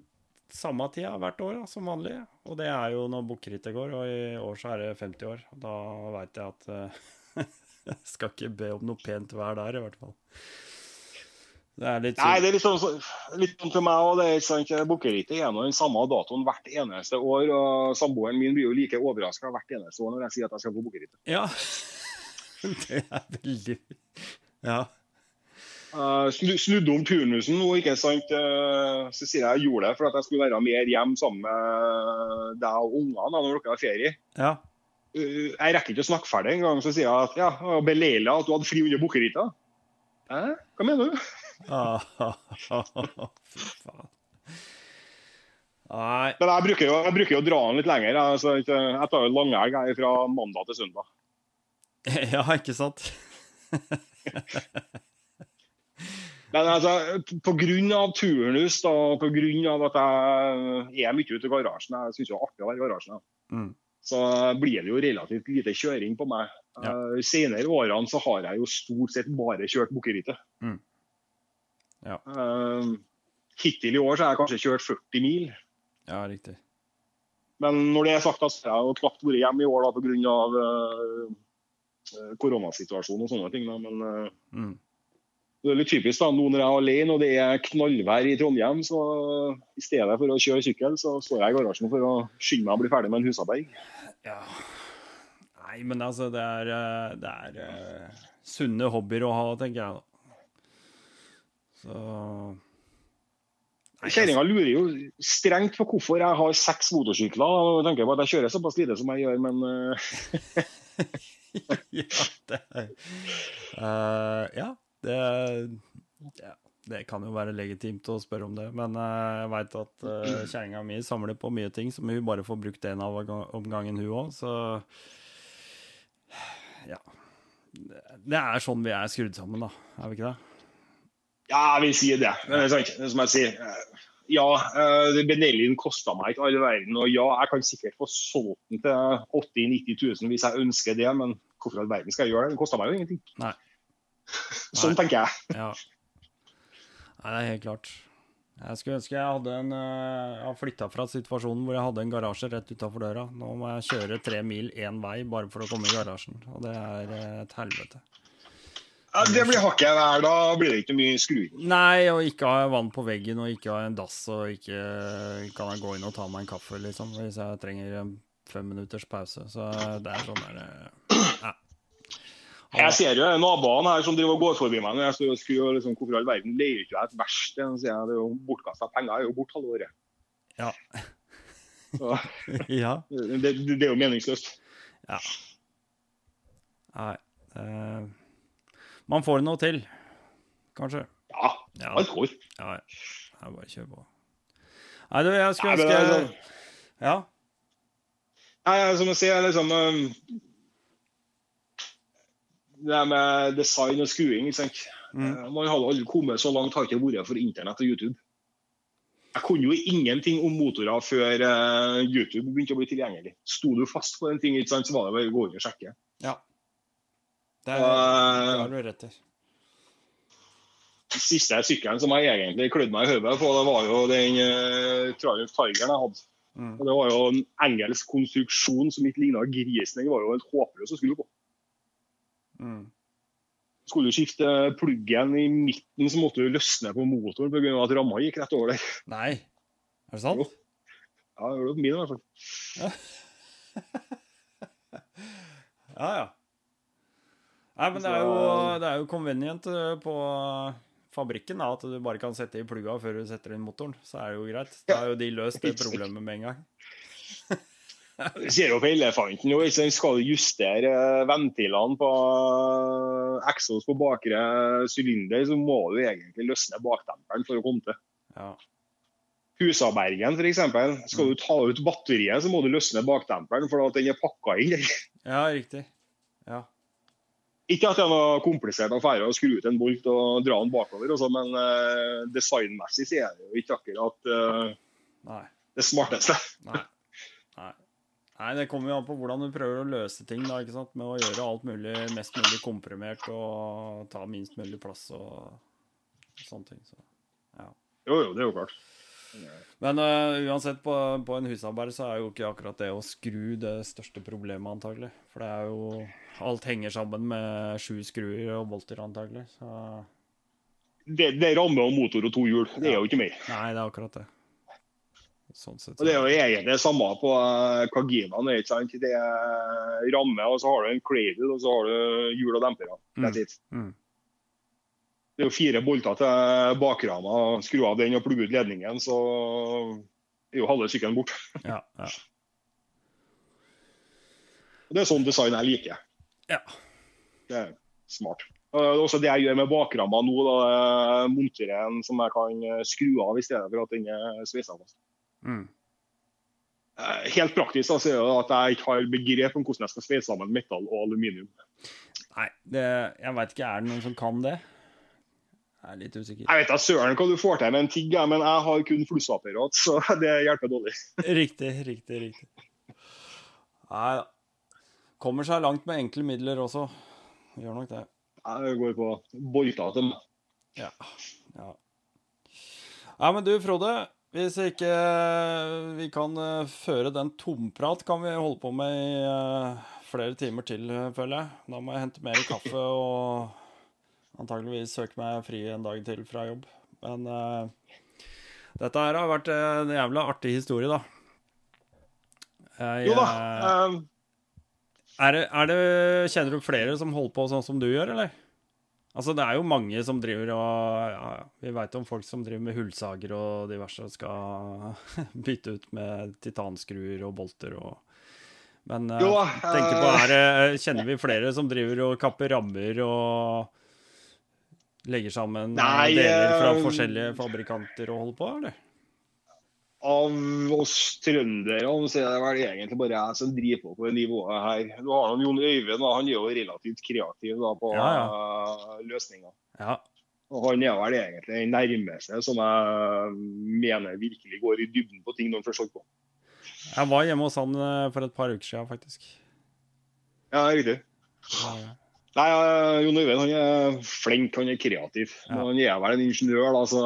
samme tida hvert år da, som vanlig. Og det er jo når bukkerittet går, og i år så er det 50 år. Da veit jeg at eh, Jeg skal ikke be om noe pent vær der, i hvert fall. Det er litt Nei, det er litt sånn, litt sånn til meg òg. Bukkerittet er nå den samme datoen hvert eneste år. og Samboeren min blir jo like overraska hvert eneste år når jeg sier at jeg skal på bukkerittet. Ja. Det er veldig Ja. Uh, snudde om turnusen nå, ikke sant. Uh, så sier jeg jeg gjorde det for at jeg skulle være mer hjemme sammen med deg og ungene når dere har ferie. Ja. Uh, jeg rekker ikke å snakke ferdig engang, så sier jeg at ja, beleilig at du hadde fri under bukkerita. Hæ? Hva mener du? Ah. Nei Men jeg bruker jo, jeg bruker jo å dra den litt lenger. Jeg, så jeg tar jo langhelg fra mandag til søndag. Ja, ikke sant? Men altså, pga. turnus, da, pga. at jeg er mye ute i garasjen, jeg syns det er artig å være i garasjen. Mm. så blir det jo relativt lite kjøring på meg. Ja. Uh, senere årene så har jeg jo stort sett bare kjørt bukkerittet. Mm. Ja. Uh, hittil i år så har jeg kanskje kjørt 40 mil. Ja, riktig. Men når det er sagt, så har jeg jo knapt vært hjemme i år pga. Uh, uh, koronasituasjonen og sånne ting. Da. Men uh, Mm. Det er litt typisk da, nå når jeg er alene og det er knallvær i Trondheim, så i stedet for å kjøre sykkel, så står jeg i garasjen for å skynde meg å bli ferdig med en husarbeid. Ja. Nei, men altså, det er, eh, det er uh, sunne hobbyer å ha, tenker jeg da. Så Kjerringa lurer jo strengt på hvorfor jeg har seks motorsykler. og tenker på at Jeg kjører såpass lite som jeg gjør, men uh, ja, det er uh, Ja, det ja, Det kan jo være legitimt å spørre om det, men eh, jeg veit at uh, kjerringa mi samler på mye ting som hun bare får brukt en av omgangen om gangen, hun òg, så Ja. Det er sånn vi er skrudd sammen, da. Er vi ikke det? ja, jeg vil si det. Det er sant. Det som jeg sier, eh, ja, uh, Benelin kosta meg ikke all verden. Og ja, jeg kan sikkert få solgt den til 80 000-90 000 hvis jeg ønsker det, men hvorfor all verden skal jeg gjøre det? Den kosta meg jo ingenting. Nei. sånn tenker jeg. Ja. Nei, det er helt klart. Jeg skulle ønske jeg hadde en eh, Jeg har flytta fra situasjonen hvor jeg hadde en garasje rett utafor døra. Nå må jeg kjøre tre mil én vei bare for å komme i garasjen. Og det er eh, et helvete. Ja, det blir hakket der, Da blir det ikke mye skruing. Nei, og ikke ha vann på veggen, og ikke ha en dass, og ikke kan jeg gå inn og ta meg en kaffe, liksom, hvis jeg trenger en fem minutters pause. Så det er sånn der eh, ja. Jeg ser jo naboene her som driver og går forbi meg når jeg står og skrur. Liksom, hvorfor i all verden leier ikke jeg et verksted? Så sier jeg, Det er jo bortkasta penger. Jeg er jo borte halve året. Ja. Så, ja. det, det, det er jo meningsløst. Ja. Nei uh, Man får noe til, kanskje. Ja, Ja, alt går. ja. ja. Jeg bare kjør på. Nei, du, jeg skulle ønske sånn- Ja. Nei, som jeg sier, liksom um, Det med design og sant. Mm. Eh, Man hadde aldri kommet så langt har ikke vært for internett og YouTube. Jeg kunne jo ingenting om motorer før eh, YouTube begynte å bli tilgjengelig. Sto du fast på en ting, så var det bare å gå inn og sjekke. ja. Det, det har du rett i. Den siste sykkelen som jeg egentlig klødde meg i hodet på, det var jo den uh, Triumph Tigeren jeg hadde. Mm. Og Det var jo en engelsk konstruksjon som ikke ligna grisen. Den var jo helt håpløs å skru på. Mm. Skulle du skifte pluggen i midten, så måtte du løsne på motoren pga. at ramma gikk rett over der. Nei, er det sant? Jo. Ja, det gjorde det på min i hvert fall. Ja, ja. Nei, men det er jo, det er jo convenient eh, på fabrikken da, at du bare kan sette i plugga før du setter inn motoren. Så er det jo greit. Da har jo de løst det problemet med en gang. Ser jo på elefanten nå, sant? skal justere eh, ventilene på Exos eksos på bakre sylinder, så må du egentlig løsne bakdemperen for å komme til. Ja. Husabergen f.eks. Skal du ta ut batteriet, så må du løsne bakdemperen, for at den er pakka inn der. ja, riktig. Ja. Ikke at det er noe komplisert affære å skru ut en bolt og dra den bakover, også, men uh, designmessig så er det jo ikke akkurat uh, det smarteste. Nei. Nei, det kommer jo an på hvordan du prøver å løse ting, da, ikke sant? med å gjøre alt mulig mest mulig komprimert og ta minst mulig plass og sånne ting. Så. Jo, jo, det er jo klart. Men uh, uansett, på, på en husarbeid så er jo ikke akkurat det å skru det største problemet, antagelig. For det er jo Alt henger sammen med sju skruer og bolter, antagelig. Så Det, det rammer om motor og to hjul. Det er jo ikke mer. Nei, det er akkurat det. Sånn sett. Og Det er jo egentlig det samme på uh, Kagimaen. ikke sant? Det er ramme, og så har du en cradle, og så har du hjul og dempere. Mm. Mm. Det er jo fire bolter til bakrama. Skru av den og plugge ut ledningen, så er jo halve sykkelen borte. Ja, ja. Det er sånn design jeg liker. Ja. Det er smart. Er også det jeg gjør med bakramma nå. da monterer en som jeg kan eh, skru av i stedet for at den er sveisa fast. Mm. Eh, Helt praktisk altså, at jeg ikke har begrep om hvordan jeg skal sveise sammen metall og aluminium. Nei, det, jeg veit ikke. Er det noen som kan det? Jeg er litt usikker. Jeg vet da søren hva du får til med en tigg, men jeg har kun flussapparat, så det hjelper dårlig. Riktig, riktig, riktig. Nei da. Kommer seg langt med enkle midler også. Gjør nok det. Jeg går på bolter til meg. Ja. ja. Nei, men du, Frode. Hvis ikke vi kan eh, føre den tomprat, kan vi holde på med i eh, flere timer til, eh, føler jeg. Da må jeg hente mer kaffe og antageligvis søke meg fri en dag til fra jobb. Men uh, dette her har vært en jævla artig historie, da. Jeg, Jo da. eh, eh, er det, er det, kjenner du flere som holder på sånn som du gjør, eller? Altså, det er jo mange som driver og ja, Vi veit om folk som driver med hullsager og diverse og skal bytte ut med titanskruer og bolter og Men eh, Jo uh, tenker på, eh, er kjenner vi flere som driver og kapper rammer og legger sammen eh, Nei, deler fra eh, forskjellige fabrikanter og holder på, eller? Av oss trøndere så er det vel egentlig bare jeg som driver på på det nivået her. Du har Jon Øyvind, han er jo relativt kreativ da, på Ja, ja. løsninger. Ja. Og han er vel egentlig den nærmeste som jeg mener virkelig går i dybden på ting når han først holder på. Jeg var hjemme hos han eh, for et par uker siden, faktisk. Ja, riktig. Ja, Nei, eh, Jon Øyvind han er flink, han er kreativ. Men han er vel en ingeniør, da, så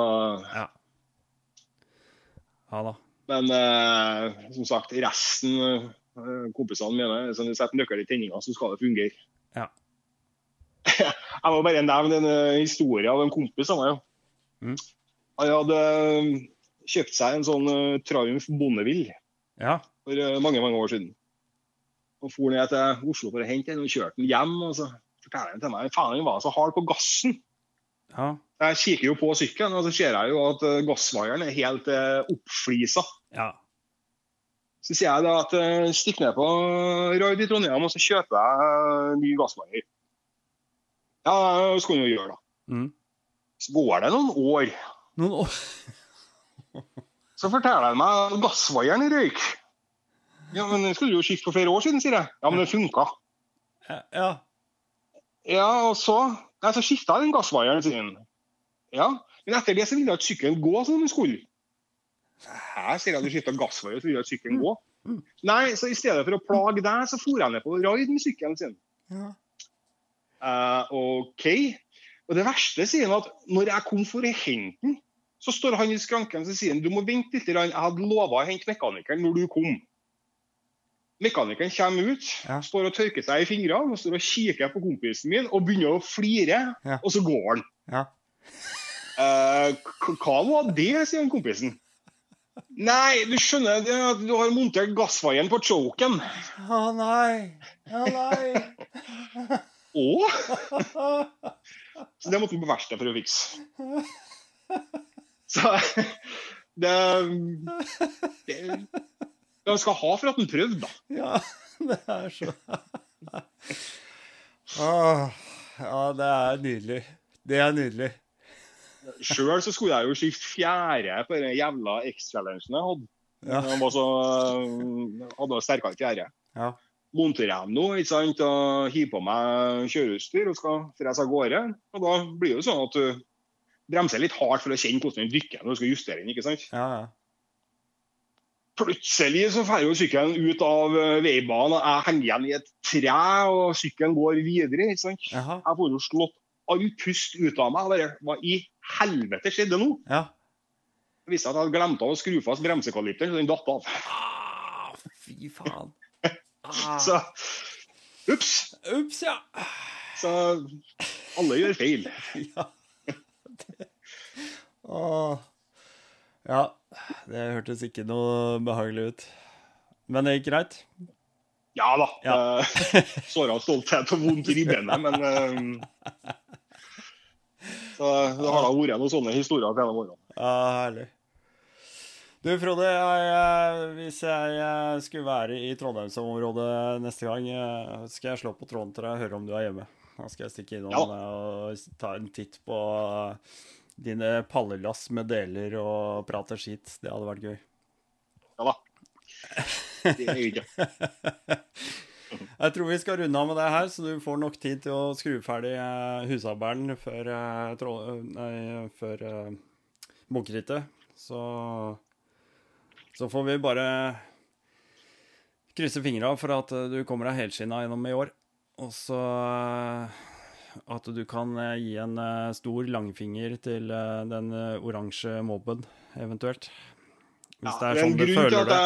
ja. Men eh, som sagt, resten eh, kompisene mine hvis du setter nøkkel i tenninga, så skal det fungere. Ja. Jeg må bare nevne en eh, historie av en kompis av meg. Mm. Han hadde eh, kjøpt seg en sånn eh, Triumph Bondevill Ja. for mange mange år siden. Og for ned til Oslo for å hente den og kjørte den hjem. og så forteller han til meg faen han var så hard på gassen. Ja. Jeg kikker jo på sykkelen, og så ser jeg jo at eh, gassvaieren er helt eh, oppflisa. Ja. Så sier jeg da at eh, stikk ned på Raid i Trondheim, og så kjøper jeg eh, ny gassvaier. Ja, det skal du jo gjøre, da. Mm. Så går det noen år, Noen år så forteller han meg at gassvaieren røyk. Ja, men den skulle jo skifte for flere år siden, sier jeg. Ja, men det funka. Ja. Ja, og så Nei, så skifta jeg den gassvaieren sin. Ja, men etter det så ville ikke sykkelen gå som den skulle. Her sier jeg at du skifta gassvaier, så ville ikke sykkelen gå. Nei, så i stedet for å plage deg, så for jeg ned på raid med sykkelen sin. Ja. Uh, OK. Og det verste sier han at når jeg kom for å hente den, så står han i skranken og sier han, du må vente litt, jeg hadde lova å hente mekanikeren når du kom. Mekanikeren kommer ut, Ja. står og tørker seg i fingrene og står og kikker på kompisen min og begynner å flire, Ja. og så går han. Ja. Eh, hva var det, sier han kompisen. Nei, du skjønner det at du har montert gassvaieren på choken. Å nei. Å nei. Å? Så det måtte vi på verkstedet for å fikse. Så det, det De skal ha for at han prøvde, da. Ja, det er så Åh, Ja, det er nydelig. Det er nydelig. Sjøl så skulle jeg jo skifte fjære på den jævla X-challengen jeg hadde. Ja. Han var så, hadde sterkere fjære. Ja. Monterer jeg nå ikke sant, og hiver på meg kjøreutstyr og skal frese av gårde. Og da blir det jo sånn at du bremser litt hardt for å kjenne hvordan den dykker når du skal justere den. ikke sant? Ja, ja. Plutselig så drar sykkelen ut av eh, veibanen, og jeg henger igjen i et tre, og sykkelen går videre. ikke sant? Aha. Jeg får jo slått all pust ut av meg. bare, Hva i helvete skjedde nå? Ja. Det viste seg at jeg hadde glemt av å skru fast bremsekaliperen, så den datt av. Ah, fy faen. Ah. Så ups. Ups, ja. Så alle gjør feil. Ja. Det. Åh. Ja, det hørtes ikke noe behagelig ut. Men det gikk greit? Ja da. Ja. eh, Såra stolthet og vondt i ribbeinet, men eh, Så det har da vært noen sånne historier opp gjennom årene. Ja, herlig. Du, Frode, jeg, jeg, hvis jeg, eh, skulle være i Trondheimsområdet neste gang, eh, skal jeg slå på tråden til deg og høre om du er hjemme. Da skal jeg stikke innom Ja. og ta en titt på eh, dine pallelass med deler og prater skit. Det hadde vært gøy. Ja da. Det er ikke. Jeg tror vi skal runde av med det her, så du får nok tid til å skru ferdig husarbeideren før, eh, nei, før eh, bunkerittet. Så, så får vi bare krysse fingra for at eh, du kommer deg helskinna gjennom i år. Og så eh, at du kan eh, gi en eh, stor langfinger til eh, den oransje mobben, eventuelt. Hvis er det er sånn du føler det.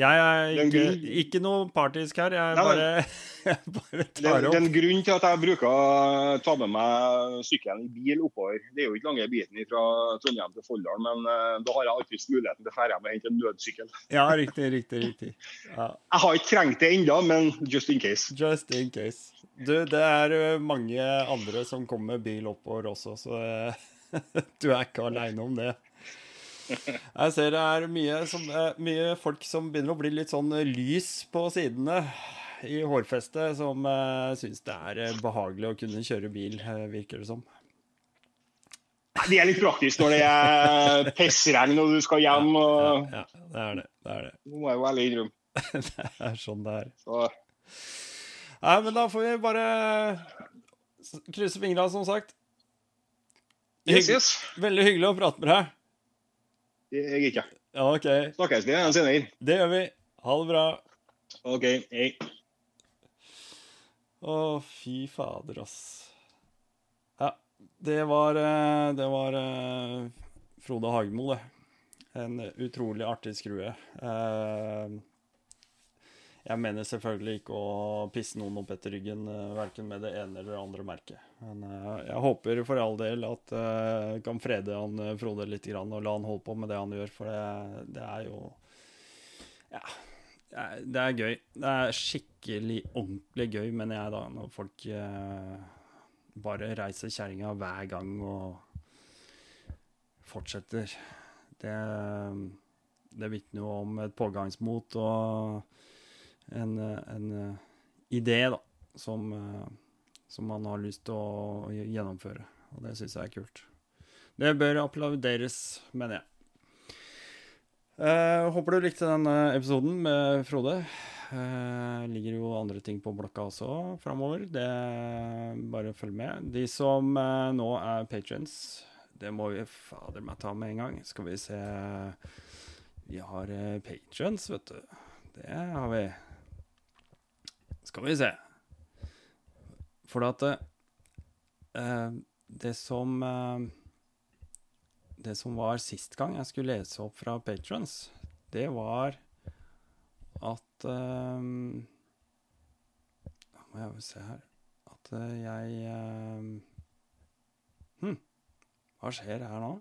jeg er ikke, ikke noe partisk her. Jeg Nei, bare, jeg bare Det, tar det er opp. en grunn til at jeg bruker å ta med meg sykkelen i bil oppover. Det er jo ikke lange biten fra Trondheim til Folldal, men da har jeg alltid muligheten til å dra hjem og hente en nødsykkel. Ja, riktig, riktig, riktig. Ja. Jeg har ikke trengt det ennå, men just in case. Just in case. Du, det er mange andre som kommer med bil oppover også, så eh, du er ikke aleine om det. Jeg ser det er mye, som, eh, mye folk som begynner å bli litt sånn lys på sidene i hårfestet, som uh, syns det er eh, behagelig å kunne kjøre bil, eh, virker det som. Det er litt praktisk når det er pissregn og du skal hjem. og Ja, det er det. Det er det. Det må jeg ærlig innrømme. Det er sånn det er. Så Nei, men da får vi bare krysse fingra, som sagt. Yes, yes. Veldig hyggelig å prate med deg. Jeg ikke. Ja, OK. Snakkes vi senere. Det gjør vi. Ha det bra. OK. Hei. Å, fy fader, ass. Ja, det var eh, Det var eh, Frode Hagemo, det. En utrolig artig skrue. Eh, jeg mener selvfølgelig ikke å pisse noen opp etter ryggen, verken med det ene eller det andre merket. Men jeg håper for all del at jeg kan frede han Frode litt og la han holde på med det han gjør, for det, det er jo Ja. Det er gøy. Det er skikkelig ordentlig gøy, mener jeg, da, når folk bare reiser kjerringa hver gang og fortsetter. Det, det vitner jo om et pågangsmot og en, en idé, da, som, som, man har lyst til å gjennomføre. Og det syns jeg er kult. Det bør applauderes, mener jeg. Eh, håper du likte denne episoden med Frode. Eh, ligger jo andre ting på blokka også framover. Det Bare følg med. De som eh, nå er patrients, det må vi fader meg ta med en gang. Skal vi se Vi har eh, patrients, vet du. Det har vi. Skal vi se. For at det som det som var sist gang jeg skulle lese opp fra patrons, det var at um, Må jeg se her At jeg Hm, hva skjer her nå?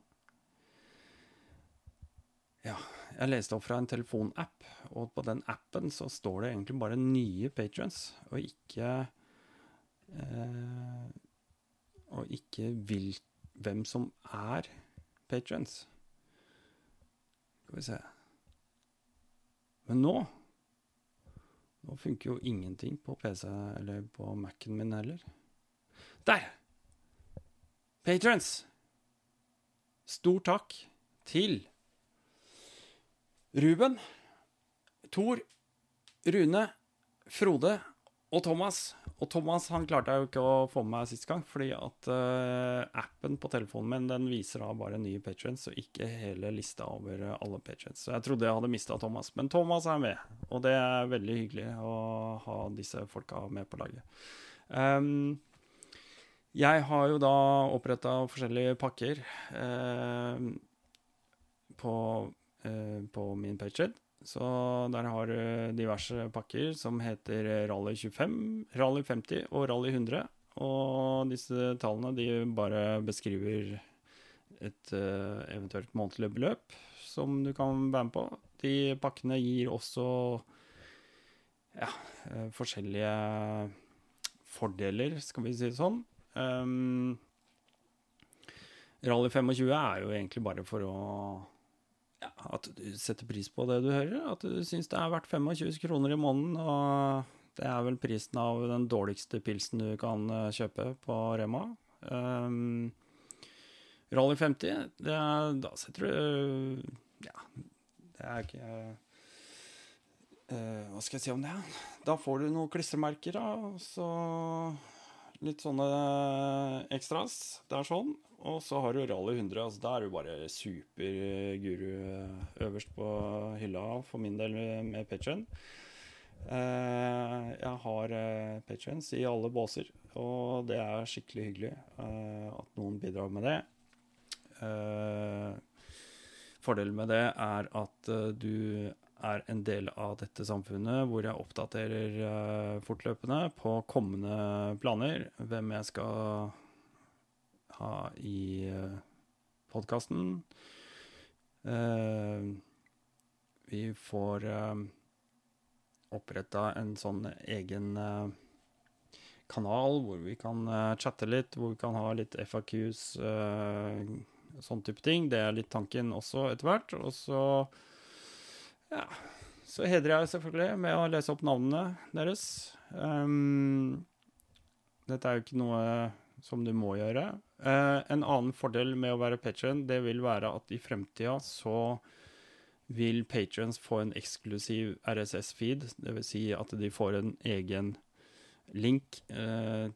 Ja, jeg leste opp fra en telefonapp, og på den appen så står det egentlig bare nye patrons, og ikke eh, Og ikke vil, hvem som er patrons. Skal vi se Men nå Nå funker jo ingenting på PC eller på Mac-en min heller. Der! Patrons! Stor takk til Ruben, Tor, Rune, Frode og Thomas. Og Thomas han klarte jeg jo ikke å få med meg sist gang, fordi at uh, appen på telefonen min den viser da bare nye patrients, og ikke hele lista over alle patrients. Så jeg trodde jeg hadde mista Thomas, men Thomas er med, og det er veldig hyggelig å ha disse folka med på laget. Um, jeg har jo da oppretta forskjellige pakker uh, på, på min patrion. Så der har du diverse pakker som heter Rally 25, Rally 50 og Rally 100. Og disse tallene de bare beskriver et eventuelt månedlig beløp som du kan være med på. De pakkene gir også ja, forskjellige fordeler, skal vi si det sånn. Um, Rally 25 er jo egentlig bare for å ja, at du setter pris på det du hører. At du syns det er verdt 25 kroner i måneden. Og det er vel prisen av den dårligste pilsen du kan kjøpe på Rema. Um, Rally 50, det da setter du Ja, det er ikke uh, Hva skal jeg si om det? Da får du noen klistremerker, da. Og så litt sånne ekstras. Det er sånn. Og så har du Rally 100. altså Da er du bare superguru øverst på hylla, for min del, med Patreon. Jeg har Patrions i alle båser, og det er skikkelig hyggelig at noen bidrar med det. Fordelen med det er at du er en del av dette samfunnet hvor jeg oppdaterer fortløpende på kommende planer. Hvem jeg skal ha i podkasten. Vi får oppretta en sånn egen kanal hvor vi kan chatte litt, hvor vi kan ha litt FAQs, sånn type ting. Det er litt tanken også etter hvert. Og så ja, så hedrer jeg selvfølgelig med å lese opp navnene deres. Um, dette er jo ikke noe som du må gjøre. Eh, en annen fordel med å være patron, det vil være at i fremtida så vil patrons få en eksklusiv RSS-feed. Dvs. Si at de får en egen link eh,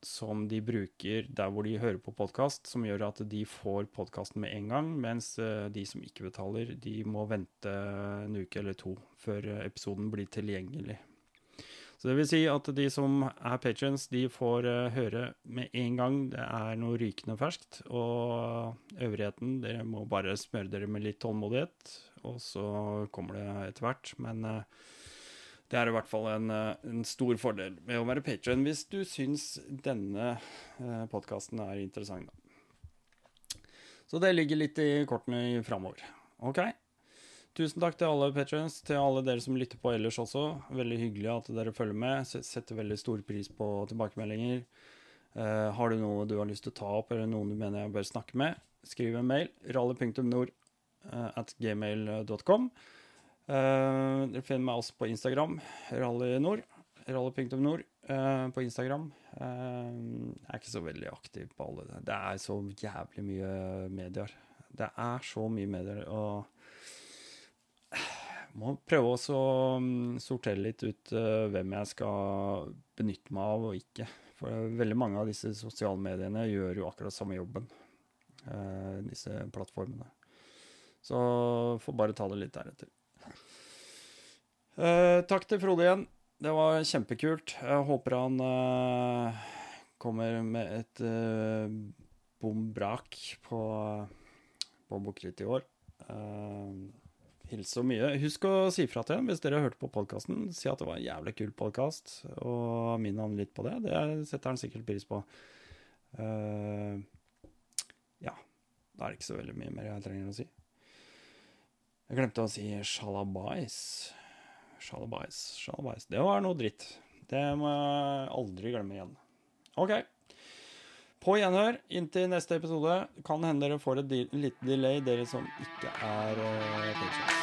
som de bruker der hvor de hører på podkast, som gjør at de får podkasten med en gang, mens eh, de som ikke betaler, de må vente en uke eller to før episoden blir tilgjengelig. Så det vil si at de som er patrions, de får uh, høre med en gang det er noe rykende ferskt. Og øvrigheten, dere må bare smøre dere med litt tålmodighet, og så kommer det etter hvert. Men uh, det er i hvert fall en, uh, en stor fordel med å være patrion hvis du syns denne podkasten er interessant. Så det ligger litt i kortene framover. OK? Tusen takk til alle patrions, til alle dere som lytter på ellers også. Veldig hyggelig at dere følger med. Setter veldig stor pris på tilbakemeldinger. Uh, har du noe du har lyst til å ta opp, eller noen du mener jeg bør snakke med, skriv en mail. rally.nord uh, at gmail.com. Uh, dere finner meg også på Instagram. rallynord. Rally.nord uh, på Instagram. jeg er ikke så veldig aktiv på alle det. Det er så jævlig mye medier. Det er så mye medier. og må prøve å mm, sortere litt ut uh, hvem jeg skal benytte meg av og ikke. For veldig mange av disse sosiale mediene gjør jo akkurat samme jobben, uh, disse plattformene. Så får bare ta det litt deretter. Uh, takk til Frode igjen. Det var kjempekult. Jeg håper han kommer med et bom brak på, på Bukrit i år. Hilse så mye. Husk å si fra til hvis dere hørte på podkasten. Si at det var en jævlig kul podkast, og minn han litt på det. Det setter han sikkert pris på. Uh, ja. Da er det ikke så veldig mye mer jeg trenger å si. Jeg glemte å si shalabais. Shalabais, shalabais. Det var noe dritt. Det må jeg aldri glemme igjen. OK. På gjenhør inntil neste episode. Kan hende dere får et lite delay, dere som ikke er uh,